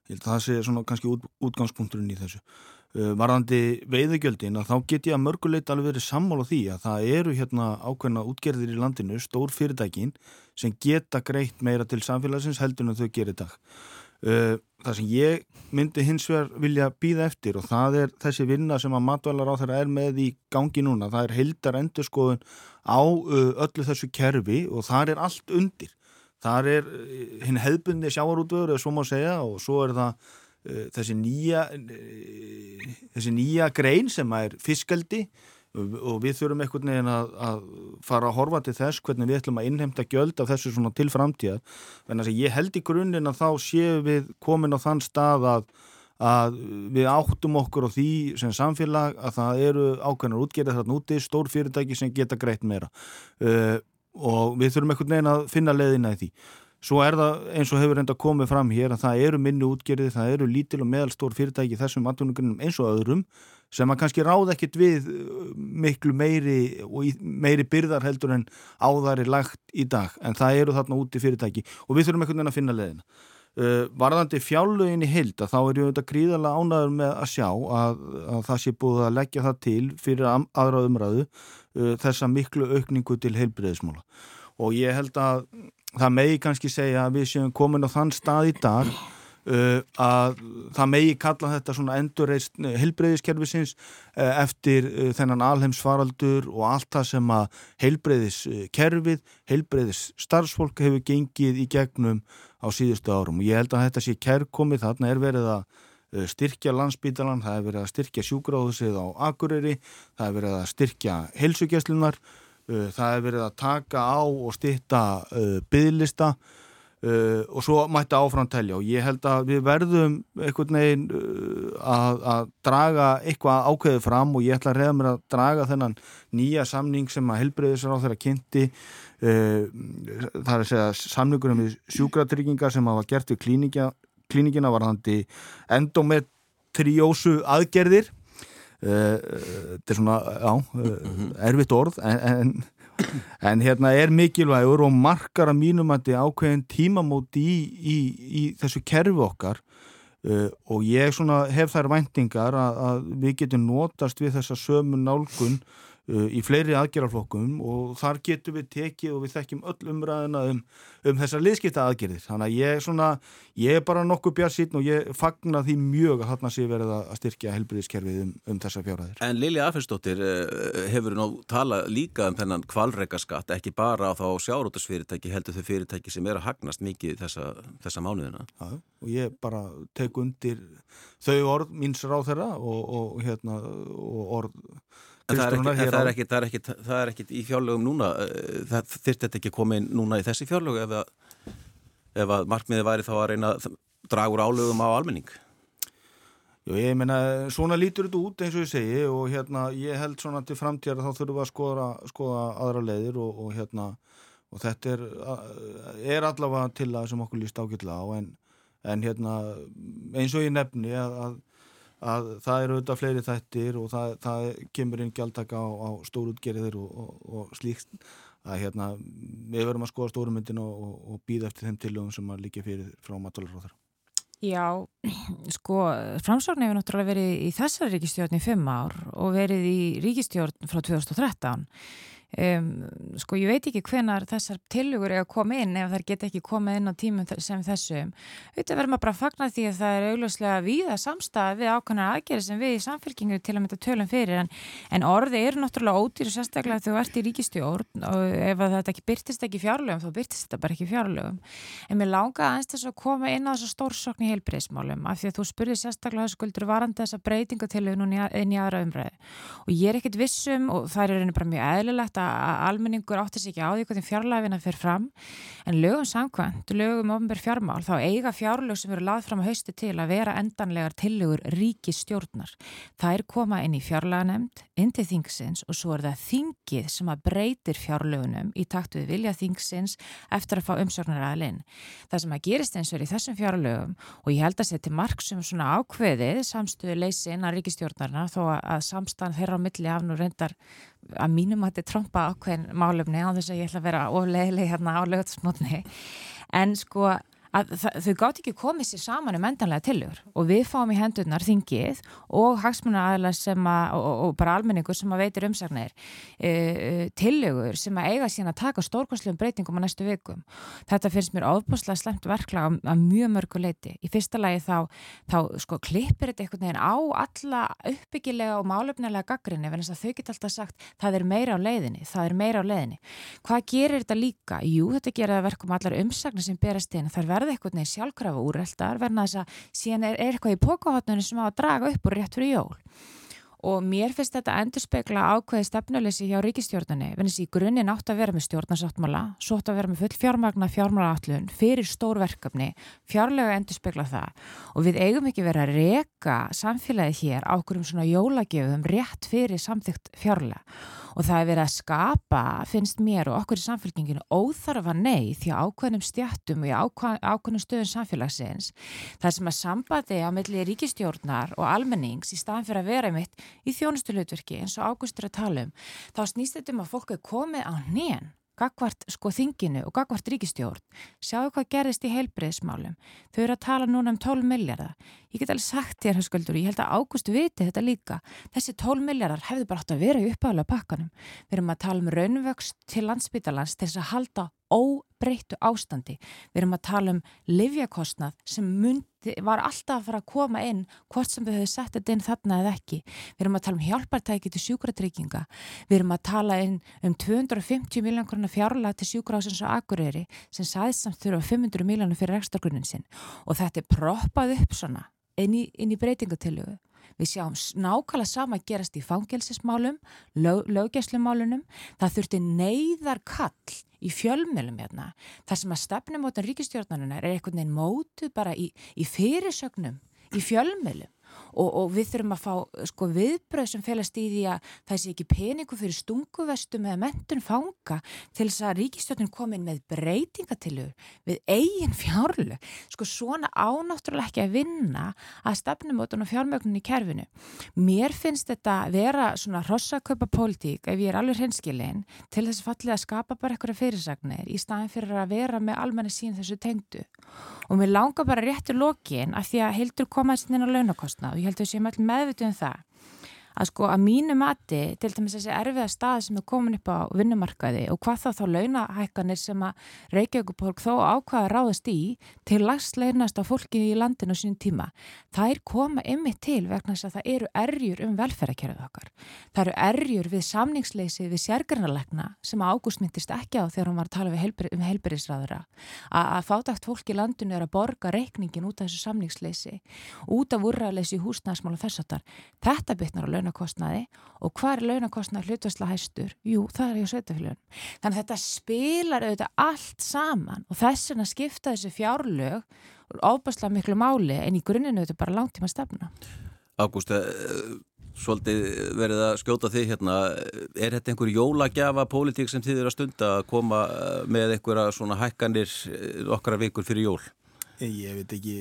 Ég held að það sé svona kannski út, útgangspunkturinn í þessu. Varðandi veiðugjöldin að þá get ég að mörguleit alveg verið sammála því að það eru hérna ákveðna útgerðir í landinu, stór fyrirtækin sem geta greitt meira til samfélagsins heldur en þau gerir dag. Það sem ég myndi hins vegar vilja býða eftir og það er þessi vinna sem að matvælar á þeirra er með í gangi núna, það er heldar endurskoðun á öllu þessu kerfi og það er allt undir. Það er hinn hefðbundi sjáarútvöður eða svo má segja og svo er það þessi nýja þessi nýja grein sem er fiskaldi og við þurfum einhvern veginn að, að fara að horfa til þess hvernig við ætlum að innheimta gjöld af þessu svona til framtíðar. En þess að ég held í grunninn að þá séum við komin á þann stað að, að við áttum okkur á því sem samfélag að það eru ákveðnar útgerðið þarna úti, stór fyrirtæki sem geta greitt meira. Uh, og við þurfum einhvern veginn að finna leðina í því Svo er það eins og hefur enda komið fram hér að það eru minni útgerði, það eru lítil og meðalstór fyrirtæki þessum atvinnugrunnum eins og öðrum sem að kannski ráð ekkit við miklu meiri meiri byrðar heldur en áðari lagt í dag en það eru þarna úti fyrirtæki og við þurfum einhvern veginn að finna leðina. Uh, varðandi fjálugin í hild að þá er ég auðvitað gríðarlega ánæður með að sjá að, að það sé búið að leggja það til fyrir aðra umræðu uh, þessa miklu aukningu til heilbreyðismóla og ég held að það megi kannski segja að við séum komin á þann stað í dag uh, að það megi kalla þetta svona endurreist heilbreyðiskerfisins uh, eftir uh, þennan alheimsfaraldur og allt það sem að heilbreyðiskerfið, heilbreyðis starfsfólk hefur gengið í gegnum á síðustu árum. Og ég held að þetta sé kærkomið, þarna er verið að styrkja landsbítalan, það er verið að styrkja sjúgráðusið á Akureyri, það er verið að styrkja heilsugjastlunar það er verið að taka á og stitta uh, byðlista uh, og svo mætti áframtælja og ég held að við verðum einhvern veginn uh, að, að draga eitthvað ákveðið fram og ég ætla að reyða mér að draga þennan nýja samning sem að helbreyðisar á þeirra kynnti það er að segja samningunum við sjúkratryggingar sem hafa gert við klíningina varðandi endometriósu aðgerðir þetta er svona, já, mhm. erfitt orð en, en, en hérna er mikilvægur og markar að mínum að þetta er ákveðin tímamóti í, í, í þessu kerfi okkar uh, og ég svona hef þær væntingar að, að við getum notast við þessa sömu nálgun í fleiri aðgerðarflokkum og þar getum við tekið og við þekkjum öll umræðina um, um þessar liðskipta aðgerðir þannig að ég er svona, ég er bara nokkuð bjart sín og ég fagna því mjög að þarna sé verið að styrkja helbriðiskerfið um, um þessar fjárhæðir. En Lili Afelsdóttir uh, hefur nú talað líka um þennan kvalreikaskatt, ekki bara á þá sjárótusfyrirtæki, heldur þau fyrirtæki sem er að hagnast mikið þessa, þessa mánuðina. Já, og ég bara tek undir þau orð míns En það er, ekki, það, er ekki, það, er ekki, það er ekkit í fjárlögum núna, eh, það þurft þetta ekki að inn núna í þessi fjárlögu ef að, ef að markmiði væri þá að reyna að draga úr álögum á almenning? Jú, ég meina, svona lítur þetta út eins og ég segi og hérna, ég held svona til framtíðar þá þurfum við að skoða, skoða aðra leiðir og, og hérna, og þetta er, er allavega til að sem okkur líst ágætla á en, en hérna, eins og ég nefni að, að að það eru auðvitað fleiri þættir og það, það kemur inn gjaldtaka á, á stórútgerðir og, og, og slíkt að hérna við verum að skoða stórumyndin og, og býða eftir þeim tilögum sem að líka fyrir frá maturlaróðar. Já, sko, framsókn hefur náttúrulega verið í þessari ríkistjórn í fimm ár og verið í ríkistjórn frá 2013 Um, sko ég veit ekki hvenar þessar tilugur er að koma inn ef þær geta ekki komið inn á tímum sem þessum. Auðvitað verður maður bara að fagna því að það er augljóslega víða samstæði við ákvæmlega aðgerið sem við í samfélkingu til að mynda tölum fyrir en, en orði eru náttúrulega ódýr og sérstaklega þú ert í ríkistjórn og ef þetta ekki byrtist ekki fjárlögum þá byrtist þetta bara ekki fjárlögum. En mér langa aðeins þess að koma inn á þessu stórsokni heilbreyðsmálum af því að þú spurði sérstaklega skuldur varandi þessa breytingatilög núna inn í aðra umræði og ég er ekkit vissum og það er bara mjög eðlilegt að almenningur átti sig ekki á því hvernig fjárlæfina fyrir fram en lögum samkvæmt, lögum ofnbér fjármál þá eiga fjárlög sem eru lað fram á hausti til að vera endanlegar tillegur ríkistjórnar. Það er koma inn í fjárlæganemnd, inn til þingsins og svo er það þingið sem að breytir fjárlögunum í takt við vilja þingsins eftir að fá umsörnar aðlinn. Það sem að gerist eins og er í þessum fjárlögum og ég held að setja marg sem svona ákveðið samstöðu leysi innan ríkistjórnarna þó að samstæðan þeirra á milli af nú reyndar að mínum að þetta tromba ákveðin málumni á þess að ég ætla að vera oflegileg hérna á lögutsmotni en sko að þau gátt ekki komið sér saman um endanlega tilur og við fáum í hendurnar þingið og hagsmuna aðla sem að og, og bara almenningur sem að veitir umsagnir e, e tilugur sem að eiga síðan að taka stórkonslegum breytingum á næstu vikum. Þetta finnst mér ofbúslega slemt verklag að mjög mörgu leiti. Í fyrsta lagi þá, þá sko klippir þetta einhvern veginn á alla uppbyggilega og málefnilega gaggrinni þess að þau geta alltaf sagt það er meira á leiðinni, það er meira á leiðinni. Hvað gerir þetta líka? Jú, þetta gerir það verkum allar umsagnir verði eitthvað neði sjálfkrafa úrreldar verna þess að síðan er, er eitthvað í pókahotnunni sem á að draga upp og rétt fyrir jól. Og mér finnst þetta endur spekla ákveði stefnuleysi hjá ríkistjórnani vennis í grunninn átt að vera með stjórnarsáttmála svo átt að vera með full fjármagna fjármálaátlun fyrir stórverkefni fjárlega endur spekla það. Og við eigum ekki verið að reka samfélagi hér ákveðum svona jólagjöfum rétt fyrir samþygt fjárlega og það er verið að skapa, finnst mér og okkur í samfélkinginu, óþarfa nei því að ákveðnum stjættum og ákveðnum stöðum samfélagsins þar sem að sambandi á melli ríkistjórnar og almennings í staðan fyrir að vera mitt í þjónustulutverki eins og águstur að tala um, þá snýst þetta um að fólk er komið á nén gagvart sko þinginu og gagvart ríkistjórn sjáu hvað gerðist í heilbreyðsmálum þau eru að tala núna um 12 miljardar ég get alveg sagt þér, höfskuldur, ég held að Ágúst viti þetta líka, þessi 12 miljardar hefði bara átt að vera í uppáðlega pakkanum. Við erum að tala um raunvöxt til landsbytalans til þess að halda óbreyttu ástandi. Við erum að tala um livjakostnað sem myndi, var alltaf að fara að koma inn hvort sem við höfum sett þetta inn þarna eða ekki. Við erum að tala um hjálpartæki til sjúkratrygginga. Við erum að tala um 250 miljón krónar fjárlega til sjúkrahásins og akureyri sem saðist samt þurfa 500 miljónu fyrir ekstragrunnin sinn og þetta er proppað upp svona inn í, í breytingatilögu. Við sjáum nákvæmlega sama gerast í fangelsismálum, lög, löggjæslumálunum. Það þurfti neyðar kall í fjölmjölum hérna. Það sem að stefnum átan ríkistjórnarinnar er einhvern veginn mótu bara í, í fyrirsögnum, í fjölmjölum og, og við þurfum að fá sko viðbröð sem félast í því að það sé ekki peningu fyrir stunguvestum eða mentun fanga til þess að ríkistjóttin komin með breytingatilur við eigin fjárlu sko svona ánáttúrulega ekki að vinna að stefnumótun og fjármögnun í kerfinu. Mér finnst þetta vera svona rossakaupa pólitík ef ég er alveg hreinskilin til þess fallið að skapa bara eitthvað fyrirsagnir í staðin fyrir að vera með almenna sín þessu tengdu. Og mér langar bara réttur lokin að því að hildur komaðist launakostna og ég held að við séum allir meðvituð um það að sko að mínu mati til dæmis þessi erfiða stað sem er komin upp á vinnumarkaði og hvað þá þá launahækkanir sem að Reykjavíkuborg þó ákvaða ráðast í til lagst leirnast á fólkið í landinu sínum tíma. Það er koma ymmið til vegna þess að það eru erjur um velferðarkerfið okkar. Það eru erjur við samningsleysi við sérgrinnalegna sem Ágúst myndist ekki á þegar hún var að tala heilbri, um heilbyrðisræðura. Að fátakt fólk í landinu er að borga reikningin út af þessu samningsleysi, út af launakostnaði og hvað er launakostnaði hlutværsla hæstur? Jú, það er hjá sveitafélagin. Þannig að þetta spilar auðvitað allt saman og þess vegna skipta þessi fjárlög ábærslega miklu máli en í grunninu auðvitað bara langtíma stefna. Ágúst, eh, svolítið verið að skjóta þig hérna, er þetta einhver jólagjafa pólitík sem þið eru að stunda að koma eh, með einhverja svona hækkanir eh, okkara vikur fyrir jól? Ég veit ekki,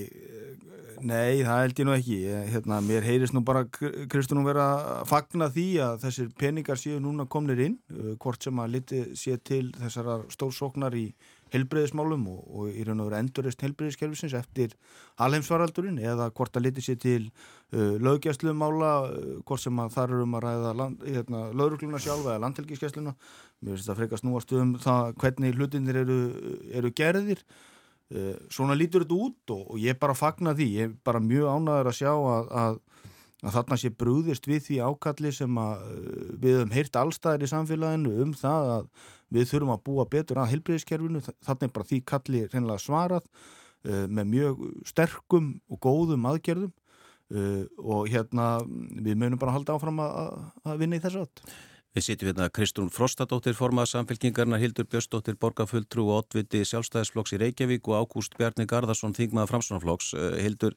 nei það held ég nú ekki, hérna, mér heyrist nú bara Kristúnum vera að fagna því að þessir peningar séu núna komnir inn, uh, hvort sem að liti sé til þessar stórsóknar í helbreyðismálum og, og í raun og veru endurist helbreyðiskerfisins eftir alheimsvaraldurinn eða hvort að liti sé til uh, löggjæslumála, uh, hvort sem að þar eru um að ræða land, hérna, lögrugluna sjálfa eða landhelgiskessluna, mér finnst það frekast núast um það hvernig hlutinir eru, eru gerðir. Eh, svona lítur þetta út og, og ég bara fagna því, ég er bara mjög ánæður að sjá að, að, að þarna sé brúðist við því ákalli sem að eh, við höfum heyrt allstæðir í samfélaginu um það að við þurfum að búa betur að helbreyðiskerfinu, þarna er bara því kalli reynilega svarað uh, með mjög sterkum og góðum aðgerðum. Og hérna við munum bara halda áfram að, vinna í þessu átt. Við sitjum hérna Kristrún Frostadóttir formað samfélkingarna, Hildur Björnsdóttir Borgarfulltrú og Otviti sjálfstæðisflokks í Reykjavík og Ágúst Bjarni Garðarsson þingmaða framsvonarflokks. Eh, Hildur,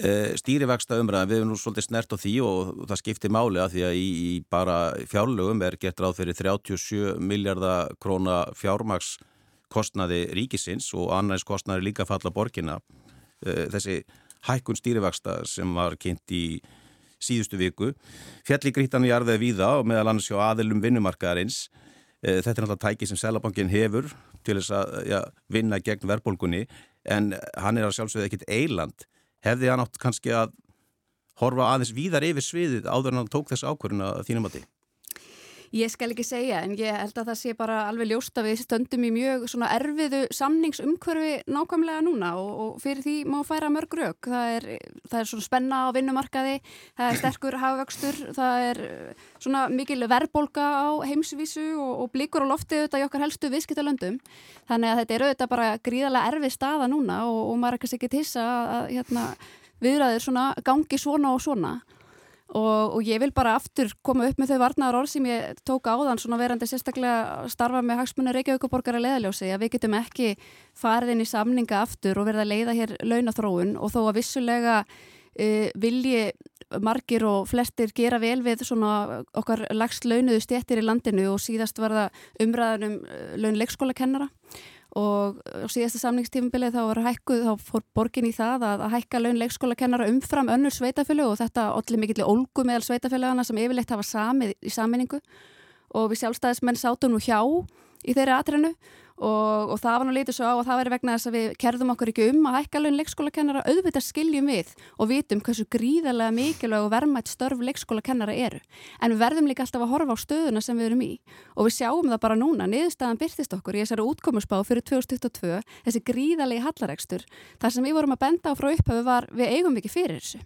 eh, stýrivexta umræðan, við hefum nú svolítið snert á því og það skiptir máli að því að í, í bara fjárlögum er gett ráð fyrir 37 miljardar króna fjármakskostnaði ríkisins og annars kostnaði líka falla borgina. Eh, þessi hækkun stýrivexta sem var kynnt í síðustu viku. Fjalli grítan í arðið viða og meðal annars hjá aðilum vinnumarkaðarins. Eh, þetta er náttúrulega tæki sem Sælabankin hefur til þess að ja, vinna gegn verðbólgunni en hann er að sjálfsögða ekkit eiland. Hefði hann átt kannski að horfa aðeins víðar yfir sviðið áður en hann tók þess ákvörðuna þínum að því? Ég skal ekki segja en ég held að það sé bara alveg ljósta við stöndum í mjög svona erfiðu samningsumkörfi nákvæmlega núna og, og fyrir því má færa mörg rauk. Það er, það er svona spenna á vinnumarkaði, það er sterkur hafvöxtur, það er eh, svona mikil verðbolga á heimsvísu og, og blikur á loftið auðvitað í okkar helstu viðskiptalöndum. Þannig að þetta er auðvitað bara gríðarlega erfið staða núna og, og maður er ekki ekki tissa að hérna, viðræðir svona gangi svona og svona. Og, og ég vil bara aftur koma upp með þau varnaðar orð sem ég tók á þann svona verandi sérstaklega starfa með hagsmunni Reykjavíkuborgar að leiðaljósi að við getum ekki farið inn í samninga aftur og verða að leiða hér launathróun og þó að vissulega uh, vilji margir og flestir gera vel við svona okkar lagst launuðu stjættir í landinu og síðast var það umræðan um uh, laun leikskóla kennara og á síðasta samningstífumbilið þá var hækkuð, þá fór borgin í það að, að hækka laun leikskóla kennara umfram önnur sveitafjölu og þetta allir mikill ólgu meðal sveitafjölugana sem yfirleitt hafa samið í saminningu og við sjálfstæðismenn sátum nú hjá í þeirri atrenu og, og það var nú litið svo á að það veri vegna þess að við kerðum okkur ekki um að hækka laun leikskólakennara. Auðvitað skiljum við og vitum hversu gríðarlega mikilvæg og vermætt störf leikskólakennara eru. En við verðum líka alltaf að horfa á stöðuna sem við erum í. Og við sjáum það bara núna. Niðurstaðan byrtist okkur í þessari útkomusbá fyrir 2022 þessi gríðarlegi hallaregstur þar sem við vorum að benda á frá upphafi var við eigum ekki fyrir þessu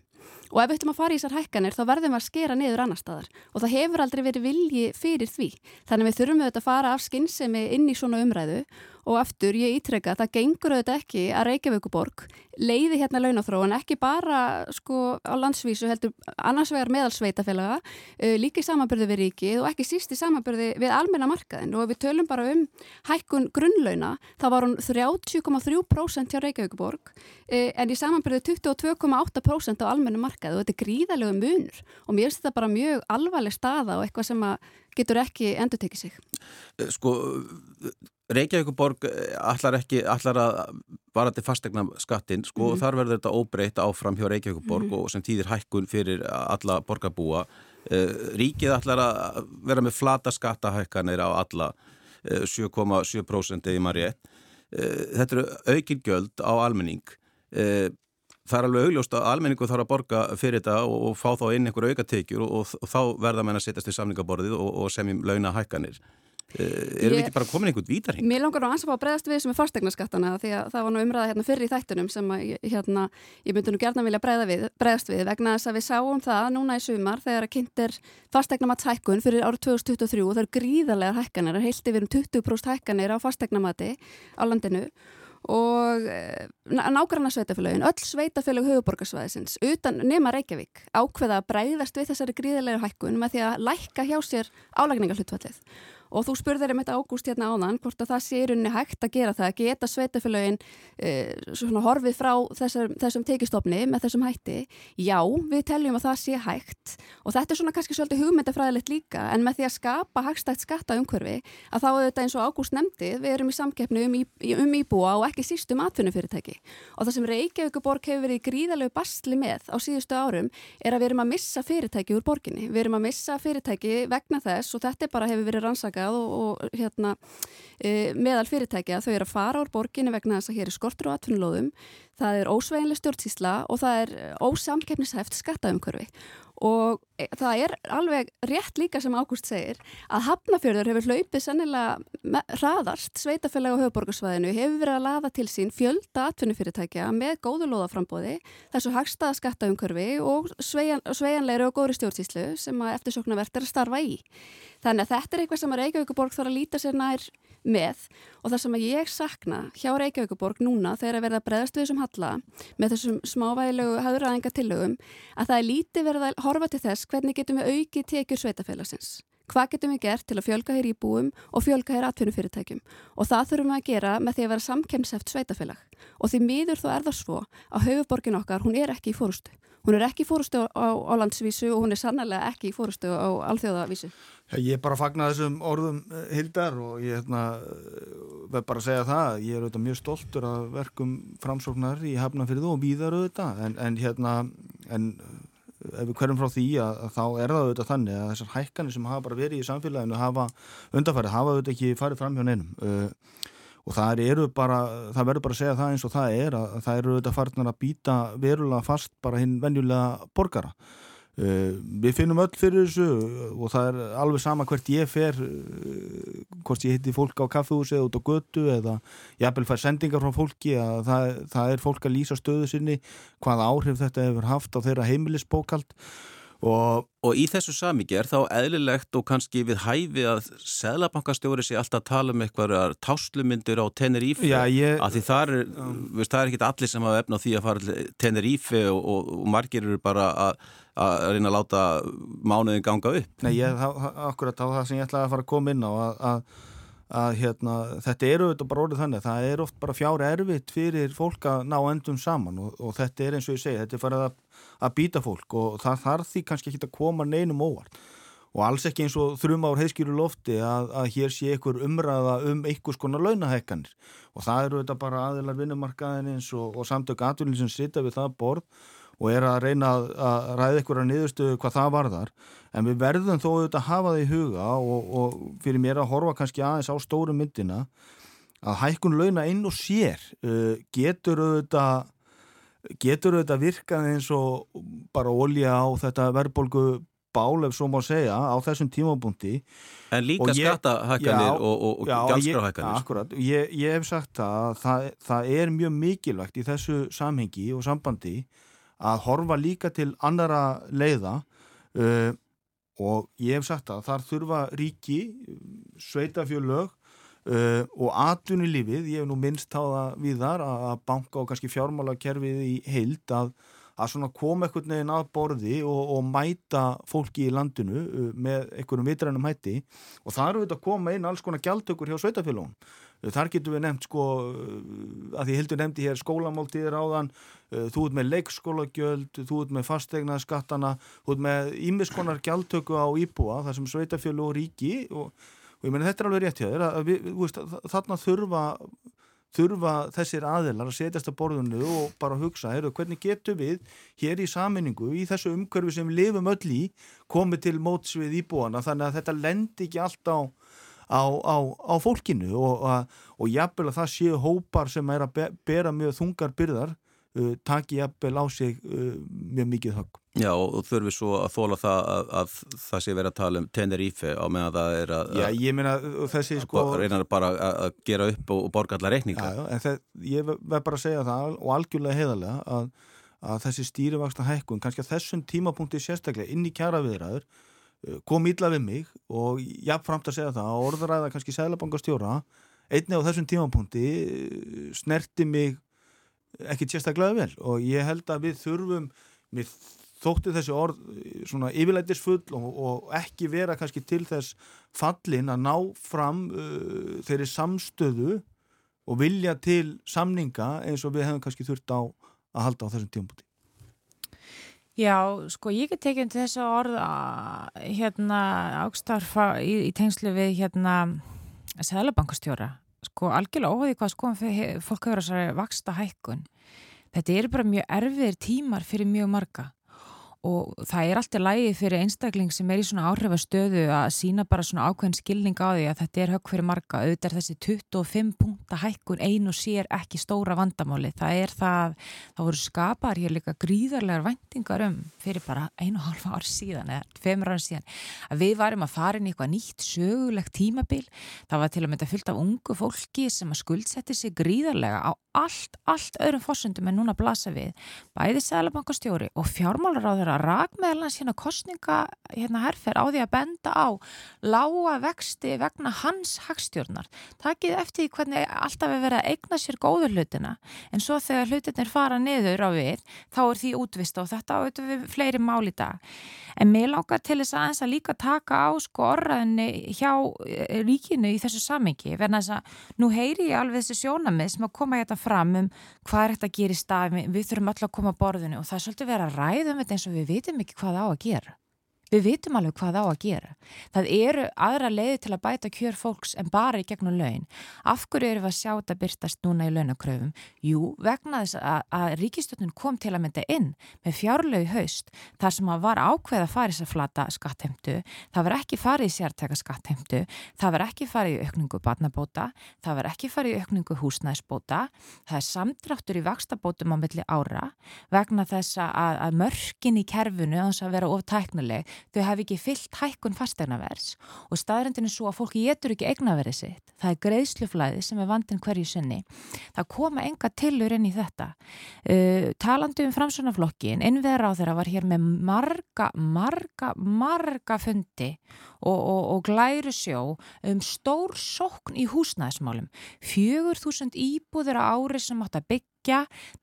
Og ef við ætlum að fara í þessar hækkanir þá verðum við að skera niður annar staðar. Og það hefur aldrei verið vilji fyrir því. Þannig við þurfum auðvitað að fara af skinnsemi inn í svona umræðu. Og aftur ég ítreka að það gengur auðvitað ekki að Reykjavíkuborg leiði hérna launáþróan ekki bara sko á landsvísu heldur annars vegar meðal sveitafélaga uh, líka í samanbyrði við ríkið og ekki síst í samanbyrði við almenna markaðin og við tölum bara um hækkun grunnlauna þá var hún 30,3% hjá Reykjavíkuborg uh, en í samanbyrði 22,8% á almenna markaðin markaði og þetta er gríðalegu munur og mér finnst þetta bara mjög alvarleg staða og eitthvað sem getur ekki endur tekið sig. Eh, sko, Reykjavíkuborg eh, allar ekki, allar að bara til fastegna skattin, sko, mm -hmm. þar verður þetta óbreytt áfram hjá Reykjavíkuborg mm -hmm. og sem týðir hækkun fyrir alla borgarbúa. Ríkið allar að vera með flata skattahækkanir á alla 7,7% eða maður rétt. Þetta eru aukinn göld á almenning það er alveg augljóst að almenningu þarf að borga fyrir þetta og, og fá þá inn einhver aukatekjur og, og, og þá verða menn að setjast í samlingaborðið og semjum launa hækkanir. Uh, erum við ekki bara komin einhvern vítarheng? Mér langar nú ansvar á að bregðast við sem er fastegnaskattana því að það var nú umræða hérna fyrir í þættunum sem að, hérna, ég myndi nú gerna vilja við, bregðast við vegna þess að við sáum það núna í sumar þegar að kynntir fastegnamattshækkun fyrir árið 2023 og það eru gríðarlegar hækkanir, er heilt yfir um 20% hækkanir á fastegnamatti á landinu og eh, nákvæmna sveitafélagin, öll sveitafélag höfuborgarsvæðisins, utan nema Reykjavík ákveða að breyðast við þessari gríðilega hækkun með því að lækka hjá sér álækningarhlutfallið og þú spurðir um þetta ágúst hérna áðan hvort að það sé í rauninni hægt að gera það, geta sveitafélagin eh, horfið frá þessar, þessum tekistofni með þessum hætti. Já, við teljum að það sé hægt. Og þetta er svona kannski svolítið hugmyndafræðilegt líka en með því að skapa hagstætt skatta umhverfi að þá þetta eins og ágúst nefndi við erum í samkeppni um, í, um íbúa og ekki sístum atvinnufyrirtæki. Og það sem Reykjavíkuborg hefur verið gríðalegu bastli með á síðustu árum er að við erum að missa fyrirtæki úr borginni, við erum að missa fyrirtæki vegna þess og og, hérna, e, meðal fyrirtækja þau eru að fara úr borginu vegna þess að hér er skortur og atvinnulóðum, það er ósveginlega stjórnsísla og það er ósamkeppnishæft skattaumkörfi og e, það er alveg rétt líka sem Ágúst segir að Hafnafjörður hefur hlaupið sannilega hraðarst sveitafélag á höfuborgarsvæðinu hefur verið að laða til sín fjölda atvinnufyrirtækja með góðu loðaframbóði þessu hagstaða skattaumkörfi og sveigjan, sveigjanleiri og góðri stjórnsíslu sem eftirsoknavert er að starfa í. Þannig að þetta er eitthvað sem að Reykjavíkuborg þarf að líta sér nær með og það sem að ég sakna hjá Reykjavíkuborg núna þegar að verða breðast við þessum halla með þessum smávægilegu haðuræðinga tillögum að það er lítið verið að horfa til þess hvernig getum við aukið tekjur sveitafélagsins. Hvað getum við gert til að fjölga hér í búum og fjölga hér atvinnufyrirtækjum og það þurfum við að gera með því að vera samkemseft sveitafélag og því miður þó er það svo að höfuborgin okkar hún er ekki í fórustu. Hún er ekki í fórustu á, á landsvísu og hún er sannlega ekki í fórustu á alþjóðavísu. Ég er bara að fagna þessum orðum eh, Hildar og ég hérna, verð bara að segja það, ég er auðvitað mjög stoltur að verkum framsóknar í Hafnarfyrðu og víðar auðvitað en, en hérna, en ef við hverjum frá því að, að þá er það auðvitað þannig að þessar hækkanir sem hafa bara verið í samfélaginu hafa undarfærið, hafa auðvitað ekki farið fram hjá neinum. Uh, og það eru bara, það verður bara að segja það eins og það er að það eru auðvitað farnar að býta verulega fast bara hinn venjulega borgara við finnum öll fyrir þessu og það er alveg sama hvert ég fer uh, hvort ég hitti fólk á kaffehúsi eða út á götu eða ég hafði fært sendingar frá fólki að það, það er fólk að lýsa stöðu sinni hvaða áhrif þetta hefur haft á þeirra heimilisbókald Og, og í þessu samíki er þá eðlilegt og kannski við hæfi að Sælabankastjóri sé alltaf að tala um eitthvað táslumyndir á Tenerife ég, að því það er, veist, það er ekki allir sem hafa efna á því að fara til Tenerife og, og, og margir eru bara að, að reyna að láta mánuðin ganga upp. Nei, ég, akkurat á það sem ég ætlaði að fara að koma inn á að, að að hérna, þetta eru auðvitað bara orðið þannig það er oft bara fjár erfitt fyrir fólk að ná endum saman og, og þetta er eins og ég segi, þetta er farið að, að býta fólk og það þarf því kannski ekki að koma neinum óvart. Og alls ekki eins og þrjum ár heiskýru lofti að, að hér sé einhver umræða um einhvers konar launahekkanir og það eru auðvitað bara aðilar vinnumarkaðinins og, og samtök aðvunni sem sita við það borð og er að reyna að, að ræða ykkur að niðurstöðu hvað það varðar. En við verðum þó auðvitað að hafa það í huga og, og fyrir mér að horfa kannski aðeins á stóru myndina að hækkun launa inn og sér uh, getur auðvitað getur auðvitað virkað eins og bara ólja á þetta verðbolgu bál ef svo má segja á þessum tímabúndi En líka skattahækkanir og, og, og gjaldskráhækkanir Akkurat, ég, ég hef sagt að það, það er mjög mikilvægt í þessu samhengi og sambandi að horfa líka til annara leiða uh, og ég hef sagt að þar þurfa ríki, sveitafjölög uh, og atvinnulífið, ég hef nú minnst það við þar að banka og kannski fjármálakerfið í heild að, að svona koma einhvern veginn að borði og, og mæta fólki í landinu uh, með einhverjum vitrænum hætti. Og það eru þetta að koma inn alls konar gjaldtökur hjá sveitafjölögum Þar getur við nefnt sko að því Hildur nefndi hér skólamáltíðir áðan þú ert með leikskólagjöld þú ert með fastegna skattana þú ert með ímiskonar gjaldtöku á íbúa þar sem sveitafjölu og ríki og, og ég menn þetta er alveg rétt hjá þér að við, veist, þarna þurfa þurfa þessir aðilar að setjast að borðinu og bara hugsa, heyrðu, hvernig getur við hér í saminningu, í þessu umhverfi sem við lifum öll í, komið til móts við íbúana, þannig að þetta lendi ekki allt á, á, á, á fólkinu og, og, og jafnvel að það séu hópar sem er að bera mjög þungar byrðar, uh, taki jafnvel á sig uh, mjög mikið högg. Já og þurfum við svo að þóla það að, að það sé verið að tala um Tenerife á meðan það er að, já, ég meina, þessi, sko, að reyna bara að gera upp og, og borga allar reikninga. Já, en það, ég verð bara að segja það og algjörlega heiðarlega að, að þessi stýrivaksta hækkun, kannski að þessum tímapunkti sérstaklega inn í kjara viðræður uh, kom ítla við mig og ég framt að segja það að orðaræða kannski sælabankastjóra einni á þessum tímapunkti uh, snerti mig ekki sérstaklega vel og ég held að við þurfum við þótti þessi orð eh, svona yfirleitisfull og, og ekki vera kannski til þess fallin að ná fram uh, þeirri samstöðu og vilja til samninga eins og við hefum kannski þurft á að halda á þessum tímpúti. Já, sko ég get tekið til þess að orða hérna ágstarfa í, í tengslu við hérna Sælabankastjóra, sko algjörlega óhauði hvað sko fólk hefur þessari vaksta hækkun. Þetta eru bara mjög erfiðir tímar fyrir mjög marga og það er alltaf lægi fyrir einstakling sem er í svona áhrifastöðu að sína bara svona ákveðin skilning á því að þetta er högg fyrir marga, auðvitað er þessi 25 punta hækkun einu sér ekki stóra vandamáli, það er það þá voru skapar hér líka gríðarlegar vendingar um fyrir bara einu og halva ár síðan eða femur ár síðan að við varum að fara inn í eitthvað nýtt sögulegt tímabil, það var til að mynda fyllt af ungu fólki sem að skuldsetti sig gríðarlega á allt, allt öðrum fórsöndum en núna blasa við bæði Sælabankastjóri og fjármálaráður að rak meðalans hérna kostninga hérna herfer á því að benda á lága vexti vegna hans hagstjórnar. Takið eftir hvernig alltaf er verið að eigna sér góður hlutina en svo þegar hlutinir fara niður á við þá er því útvist og þetta áður við fleiri mál í dag. En mér lákar til þess aðeins að líka taka á sko orðaðinni hjá eh, ríkinu í þessu samengi verðan þess að nú heyri ég alveg þessi sjónamið sem að koma hérna fram um hvað er þetta að gera í stað, við þurfum öll að koma að borðinu og það er svolítið verið að ræða um þetta eins og við vitum ekki hvað á að gera. Við vitum alveg hvað á að gera. Það eru aðra leiði til að bæta kjör fólks en bara í gegnum laun. Af hverju eru við að sjá þetta byrtast núna í launakröfum? Jú, vegna þess að, að ríkistjóttun kom til að mynda inn með fjárlegu haust þar sem að var ákveð að fara í þess að flata skattheimtu. Það var ekki farið í sértæka skattheimtu. Það var ekki farið í aukningu batnabóta. Það var ekki farið í aukningu húsnæðsbóta. Það er samdráttur í vakstabótum á milli ára vegna þess að, að mörkin í kerfinu að þau hafi ekki fyllt hækkun fastegnavers og staðrendinu svo að fólki getur ekki eignaverið sitt. Það er greiðsluflæði sem er vandin hverju sinni. Það koma enga tilur inn í þetta. Uh, talandi um framsunaflokkin, innveðra á þeirra var hér með marga, marga, marga fundi og, og, og glæru sjó um stór sókn í húsnæðismálum. Fjögur þúsund íbúður á ári sem átt að byggja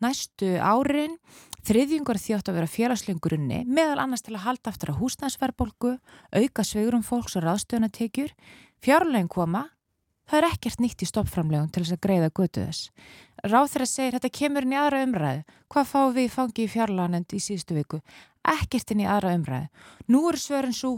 næstu árin Þriðjungur þjótt að vera félagslegurunni meðal annars til að halda aftur að húsnæðsverðbolgu, auka sveigurum fólks og ráðstöðunatekjur, fjárlegin koma, það er ekkert nýtt í stoppframlegun til þess að greiða götu þess. Ráð þeirra segir þetta kemur inn í aðra umræðu. Hvað fá við fangið í fjárlaganend í síðustu viku? Ekkert inn í aðra umræðu. Nú eru svörun svo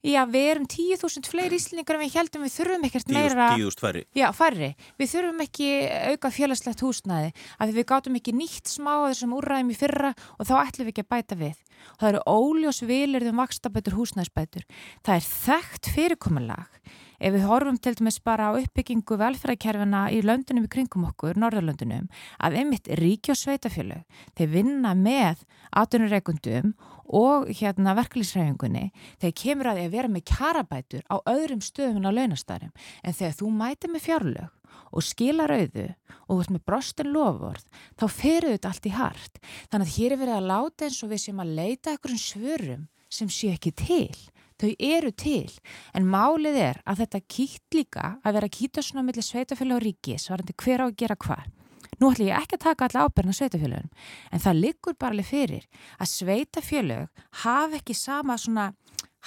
Já, við erum 10.000 fleiri íslendingar en við heldum við þurfum ekkert meira 10.000 færri. Já, færri. Við þurfum ekki auka félagslegt húsnæði af því við gátum ekki nýtt smá að þessum úrræðum í fyrra og þá ætlum við ekki að bæta við. Og það eru óljós vilirðum vakstabætur húsnæðisbætur. Það er þekkt fyrirkomulag Ef við horfum til dæmis bara á uppbyggingu velferðarkerfina í löndunum í kringum okkur, Norðurlöndunum, að einmitt ríki og sveitafjölu, þeir vinna með átunureikundum og hérna verkefliðsræfingunni, þeir kemur að því að vera með kjarabætur á öðrum stöðum á launastærum, en þegar þú mætir með fjárlög og skila rauðu og þú ert með brostin lofvörð, þá ferur þetta allt í hart. Þannig að hér er verið að láta eins og við sem að leita einhverjum svörum sem sé ekki til þau eru til, en málið er að þetta kýtt líka að vera að kýta svona millir sveitafjölu og ríki svarandi hver á að gera hvað. Nú ætlum ég ekki að taka alla ábyrna sveitafjölun en það liggur bara alveg fyrir að sveitafjölug hafa ekki sama svona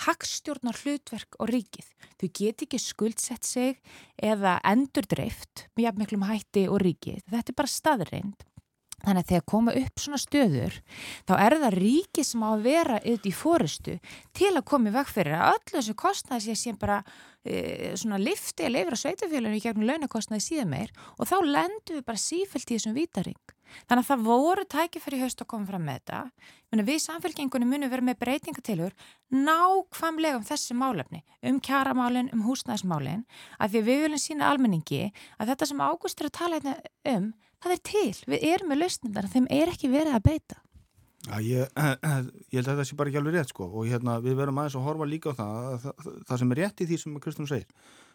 hagstjórnar hlutverk og ríkið. Þau get ekki skuldsett sig eða endurdreift með jafn miklum hætti og ríkið. Þetta er bara staðreind. Þannig að þegar koma upp svona stöður þá er það ríki sem á að vera auðvitað í fórustu til að koma í veg fyrir að öllu þessu kostnæði sé sem bara e, svona lifti að leifra sveitafélaginu í gegnum launakostnæði síðan meir og þá lendum við bara sífælt í þessum vítaring. Þannig að það voru tækifæri haust að koma fram með þetta. Menni, við samfélkingunum munum vera með breytingatilur nákvæmlega um þessi málefni, um kjaramálinn, um húsnæðismálinn, að því við viljum sína almenningi að þetta sem Ágúst er að tala hérna um það er til, við erum með lausnindar þeim er ekki verið að beita. Já, ég, ég held að það sé bara ekki alveg rétt sko. Og hérna við verum aðeins að horfa líka á það það, það sem er rétt í því sem Kristján segir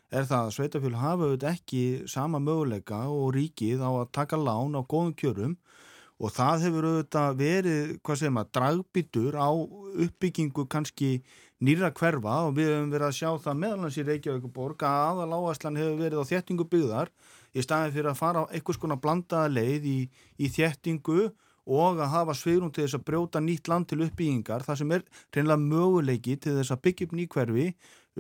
er það að sveitafjölu hafa auðvitað ekki sama möguleika og ríkið á að taka lán á góðum kjörum. Og það hefur auðvitað verið, hvað segir maður, dragbítur á uppbyggingu kannski nýra hverfa og við hefum verið að sjá það meðalans í Reykjavík borg að aðaláaslan hefur verið á þéttingu byggðar í staðin fyrir að fara á einhvers konar blandaða leið í, í þéttingu og að hafa sveirum til þess að brjóta nýtt land til uppbyggingar, það sem er reynilega möguleiki til þess að byggja upp nýkverfi,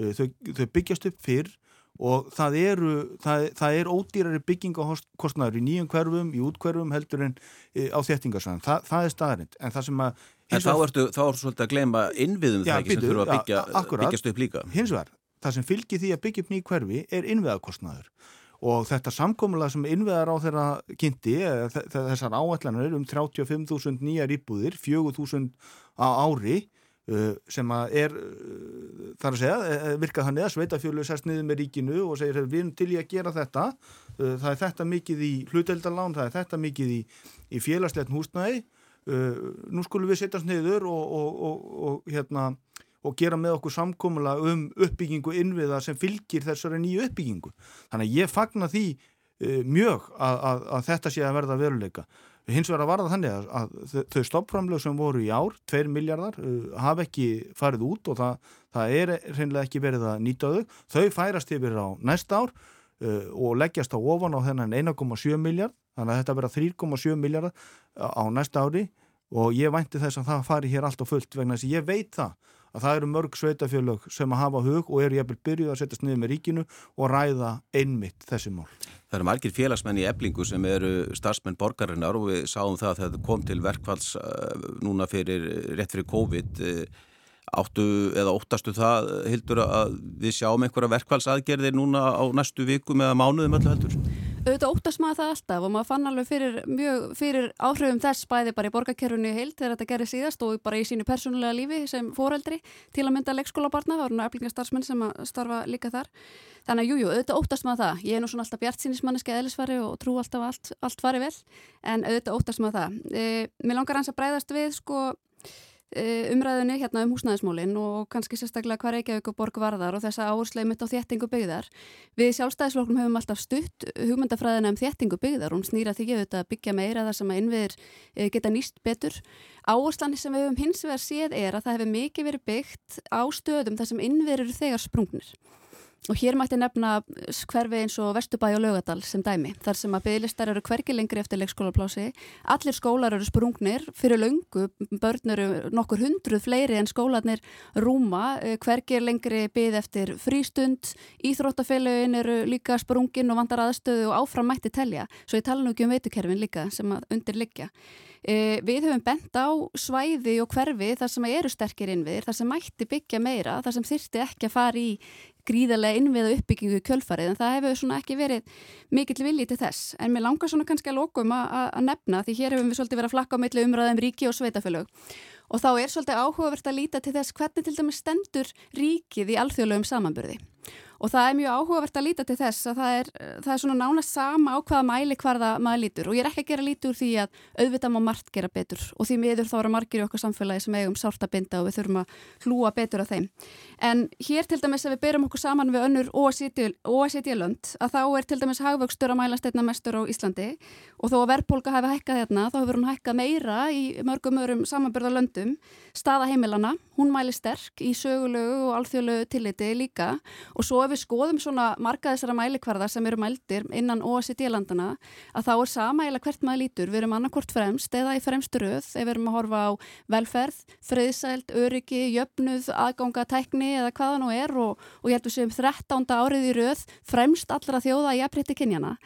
uh, þau, þau byggjast upp fyrr og það, eru, það, það er ódýrari byggingakostnaður í nýjum hverfum, í útkverfum heldur en e, á þéttingarsvæðan, það, það er staðarind en það sem að En þá ertu, þá ertu svolítið að gleyma innviðum já, það ekki sem þurfa að byggja, byggjast upp líka. Hins vegar, það sem fylgir því að byggja upp nýjum hverfi er innviðakostnaður. Og þetta samkómulega sem innveðar á þeirra kynnti, þessar áætlanir um 35.000 nýjar íbúðir 4.000 á ári sem að er uh, þar að segja, uh, virkað þannig að sveitafjölu sérst niður með ríkinu og segir við erum til í að gera þetta það er þetta mikið í hluteldalán það er þetta mikið í, í félagsleitin húsnæði nú skulum við setjast niður og, og, og, hérna og gera með okkur samkómula um uppbyggingu innviða sem fylgir þessari nýju uppbyggingu. Þannig að ég fagna því uh, mjög að, að, að þetta sé að verða veruleika. Hins vegar að varða þannig að, þau stoppframlög sem voru í ár, 2 miljardar, uh, hafa ekki farið út og það, það er reynilega ekki verið að nýta þau. Þau færast yfir á næsta ár uh, og leggjast á ofan á þennan 1,7 miljard, þannig að þetta verða 3,7 miljardar á næsta ári og ég vænti þess að það fari hér allt á fullt vegna þess að ég veit það að það eru mörg sveitafjölög sem að hafa hug og eru jæfnvel byrjuð að setjast niður með ríkinu og ræða einmitt þessi mál. Það eru margir félagsmenn í eblingu sem eru starfsmenn borgarinnar og við sáum það að þetta kom til verkvalls uh, núna fyrir, rétt fyrir COVID uh, áttu eða óttastu það hildur að við sjáum einhverja verkvallsaðgerðir núna á næstu vikum eða mánuðum öllu heldur? Auðvitað óttast maður það alltaf og maður fann alveg fyrir, mjög, fyrir áhrifum þess bæði bara í borgarkerfunu heilt þegar þetta gerir síðast og bara í sínu persónulega lífi sem foreldri til að mynda leikskólabarna, það voru nú eflingarstarfsmenn sem að starfa líka þar. Þannig að jújú, auðvitað óttast maður það. Ég er nú svona alltaf bjart sínismanniski eðlisfari og trú alltaf allt, allt fari vel en auðvitað óttast maður það. E, mér langar hans að breyðast við sko Eh, umræðunni hérna um húsnæðismólinn og kannski sérstaklega hvað Reykjavík og Borg varðar og þessa áherslega mitt á þéttingu byggðar. Við sjálfstæðisfloknum hefum alltaf stutt hugmyndafræðina um þéttingu byggðar og snýra því að byggja meira þar sem að innviðir eh, geta nýst betur. Áherslanir sem við hefum hins vegar séð er að það hefur mikið verið byggt á stöðum þar sem innviðir eru þegar sprungnir. Og hér mætti nefna hverfi eins og Vesturbæ og Laugadal sem dæmi. Þar sem að bygglistar eru hverki lengri eftir leikskólaplási. Allir skólar eru sprungnir. Fyrir laungu börn eru nokkur hundruð fleiri en skólanir rúma. Eh, hverki er lengri byggð eftir frístund. Íþróttafélagin eru líka sprungin og vandar aðstöðu og áfram mætti telja. Svo ég tala nú ekki um veitukerfin líka sem að undir liggja. E, við höfum bent á svæði og hverfi þar sem eru sterkir innviðir, þar sem mætti byggja meira, þar sem þyrti ekki að fara í gríðarlega innviða uppbyggingu kjölfarið en það hefur svona ekki verið mikill viljið til þess. En mér langar svona kannski að lókum að nefna því hér hefum við svolítið verið að flakka á milli umræðum ríki og sveitafölög og þá er svolítið áhugavert að líta til þess hvernig til dæmis stendur ríkið í alþjóðlegum samanburði og það er mjög áhugavert að líta til þess að það er, það er svona nánast sama á hvaða mæli hvarða maður lítur. Og ég er ekki að gera lítur því að auðvitað má margt gera betur. Og því miður þá eru margir í okkar samfélagi sem eigum sárta binda og við þurfum að hlúa betur af þeim. En hér til dæmis að við byrjum okkur saman við önnur OECD-lönd að þá er til dæmis hagvöxtur að mæla steitna mestur á Íslandi. Og þó að verðpólka hefði hækkað hérna þá hefur hún hækkað meira í mörgum örum samanbyrðalöndum staða heimilana, hún mæli sterk í sögulegu og alþjóðlegu tilliti líka. Og svo ef við skoðum svona marga þessara mælikvarða sem eru mældir innan OECD-landana að þá er sama eða hvert maður lítur, við erum annarkort fremst eða í fremstu röð ef við erum að horfa á velferð, friðsælt, öryggi, jöfnuð, aðganga, tekni eða hvaða nú er og, og ég held að við séum 13. árið í röð fremst allra þjóða í aðbreytti kynjana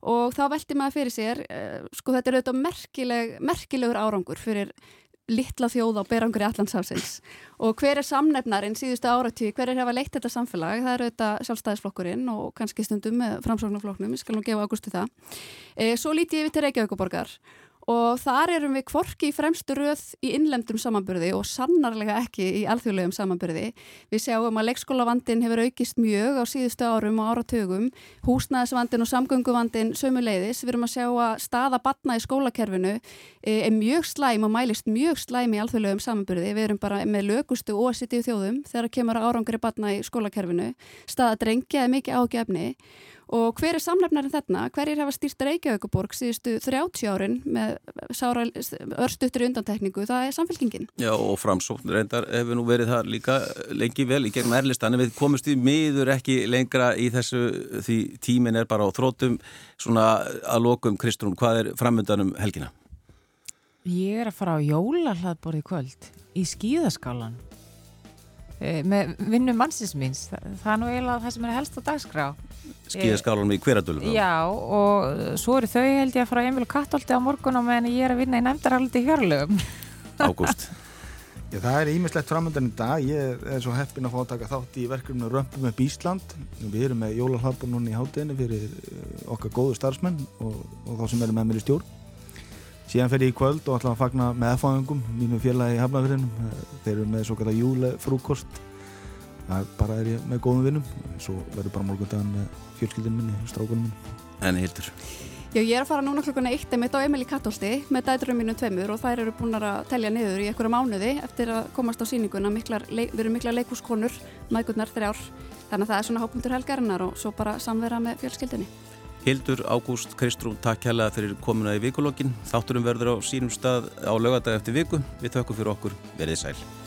og þá veldi maður fyrir sér, uh, sko þetta er auðvitað merkileg, merkilegur árangur fyrir litla þjóð á berangur í Allandsafsins og hver er samnefnarinn síðustu áratí, hver er hefa leitt þetta samfélag, það eru auðvitað sjálfstæðisflokkurinn og kannski stundum með framsóknarflokknum, ég skal nú gefa águstu það. E, svo líti ég við til Reykjavíkuborgar og þar erum við kvorki í fremstu röð í innlemdum samanburði og sannarlega ekki í alþjóðlegum samanburði. Við sjáum að leikskólavandin hefur aukist mjög á síðustu árum og áratögum, húsnæðisvandin og samgönguvandin sömuleiðis. Við erum að sjá að staða batna í skólakerfinu eh, er mjög slæm og mælist mjög slæm í alþjóðlegum samanburði. Við erum bara með lögustu óasitíu þjóðum þegar kemur árangri batna í skólakerfinu. Staða drengja er mikið ágefni Og hver er samlefnarinn þarna? Hverjir hafa stýrt Reykjavíkuborg síðustu 30 árin með örstuttur undantekningu? Það er samfélkingin. Já og framsókn reyndar hefur nú verið það líka lengi vel í gegnum erlistan en við komumst í miður ekki lengra í þessu því tímin er bara á þrótum svona að lokum Kristrún, hvað er framöndanum helgina? Ég er að fara á jólahlaðborði kvöld í skíðaskálan með vinnu mannsins míns. Það er nú eiginlega það sem er helst á dagskrá skíðaskálanum í hveradölum Já og svo eru þau held ég að fara Emil Kattolti á morgunum en ég er að vinna í nefndarhaldi hjörlugum Ágúst Já, það er ímislegt framöndan í dag. Ég er svo heppin að fá að taka þátt í verkefninu Römpum með Bísland. Við erum með jólalhafbun núna í hátteginu fyrir eh, okkar góðu starfsmenn og, og þá sem eru með mér í stjórn. Síðan fer ég í kvöld og ætla að fagna með aðfáðungum, mínu félagi í Hafnafjörðinum. Þeir eru með svo kalla júlefrúkost. Það bara er ég með góðum vinnum. Svo verður bara morgundagan með fjölskyldinu minni, strákunum minni. En Hildur? Já, ég er að fara núna klukkuna eitt emitt á Emil í Katólsti með dæturum mínum tveimur og þær eru búin að telja niður í einhverju mánuði eftir að komast á síninguna. Miklar, við erum mikla leikúskonur, mægurnar þrjár. Þannig að það er svona hápunktur helgarinnar og svo bara samvera með fjölskyldinni. Hildur Ágúst Kristrún, takk kærlega fyrir komuna í vikulokkin. Þátturum verður á sínum stað á lögadag eftir viku. Við tökum fyrir okkur. Verðið sæl.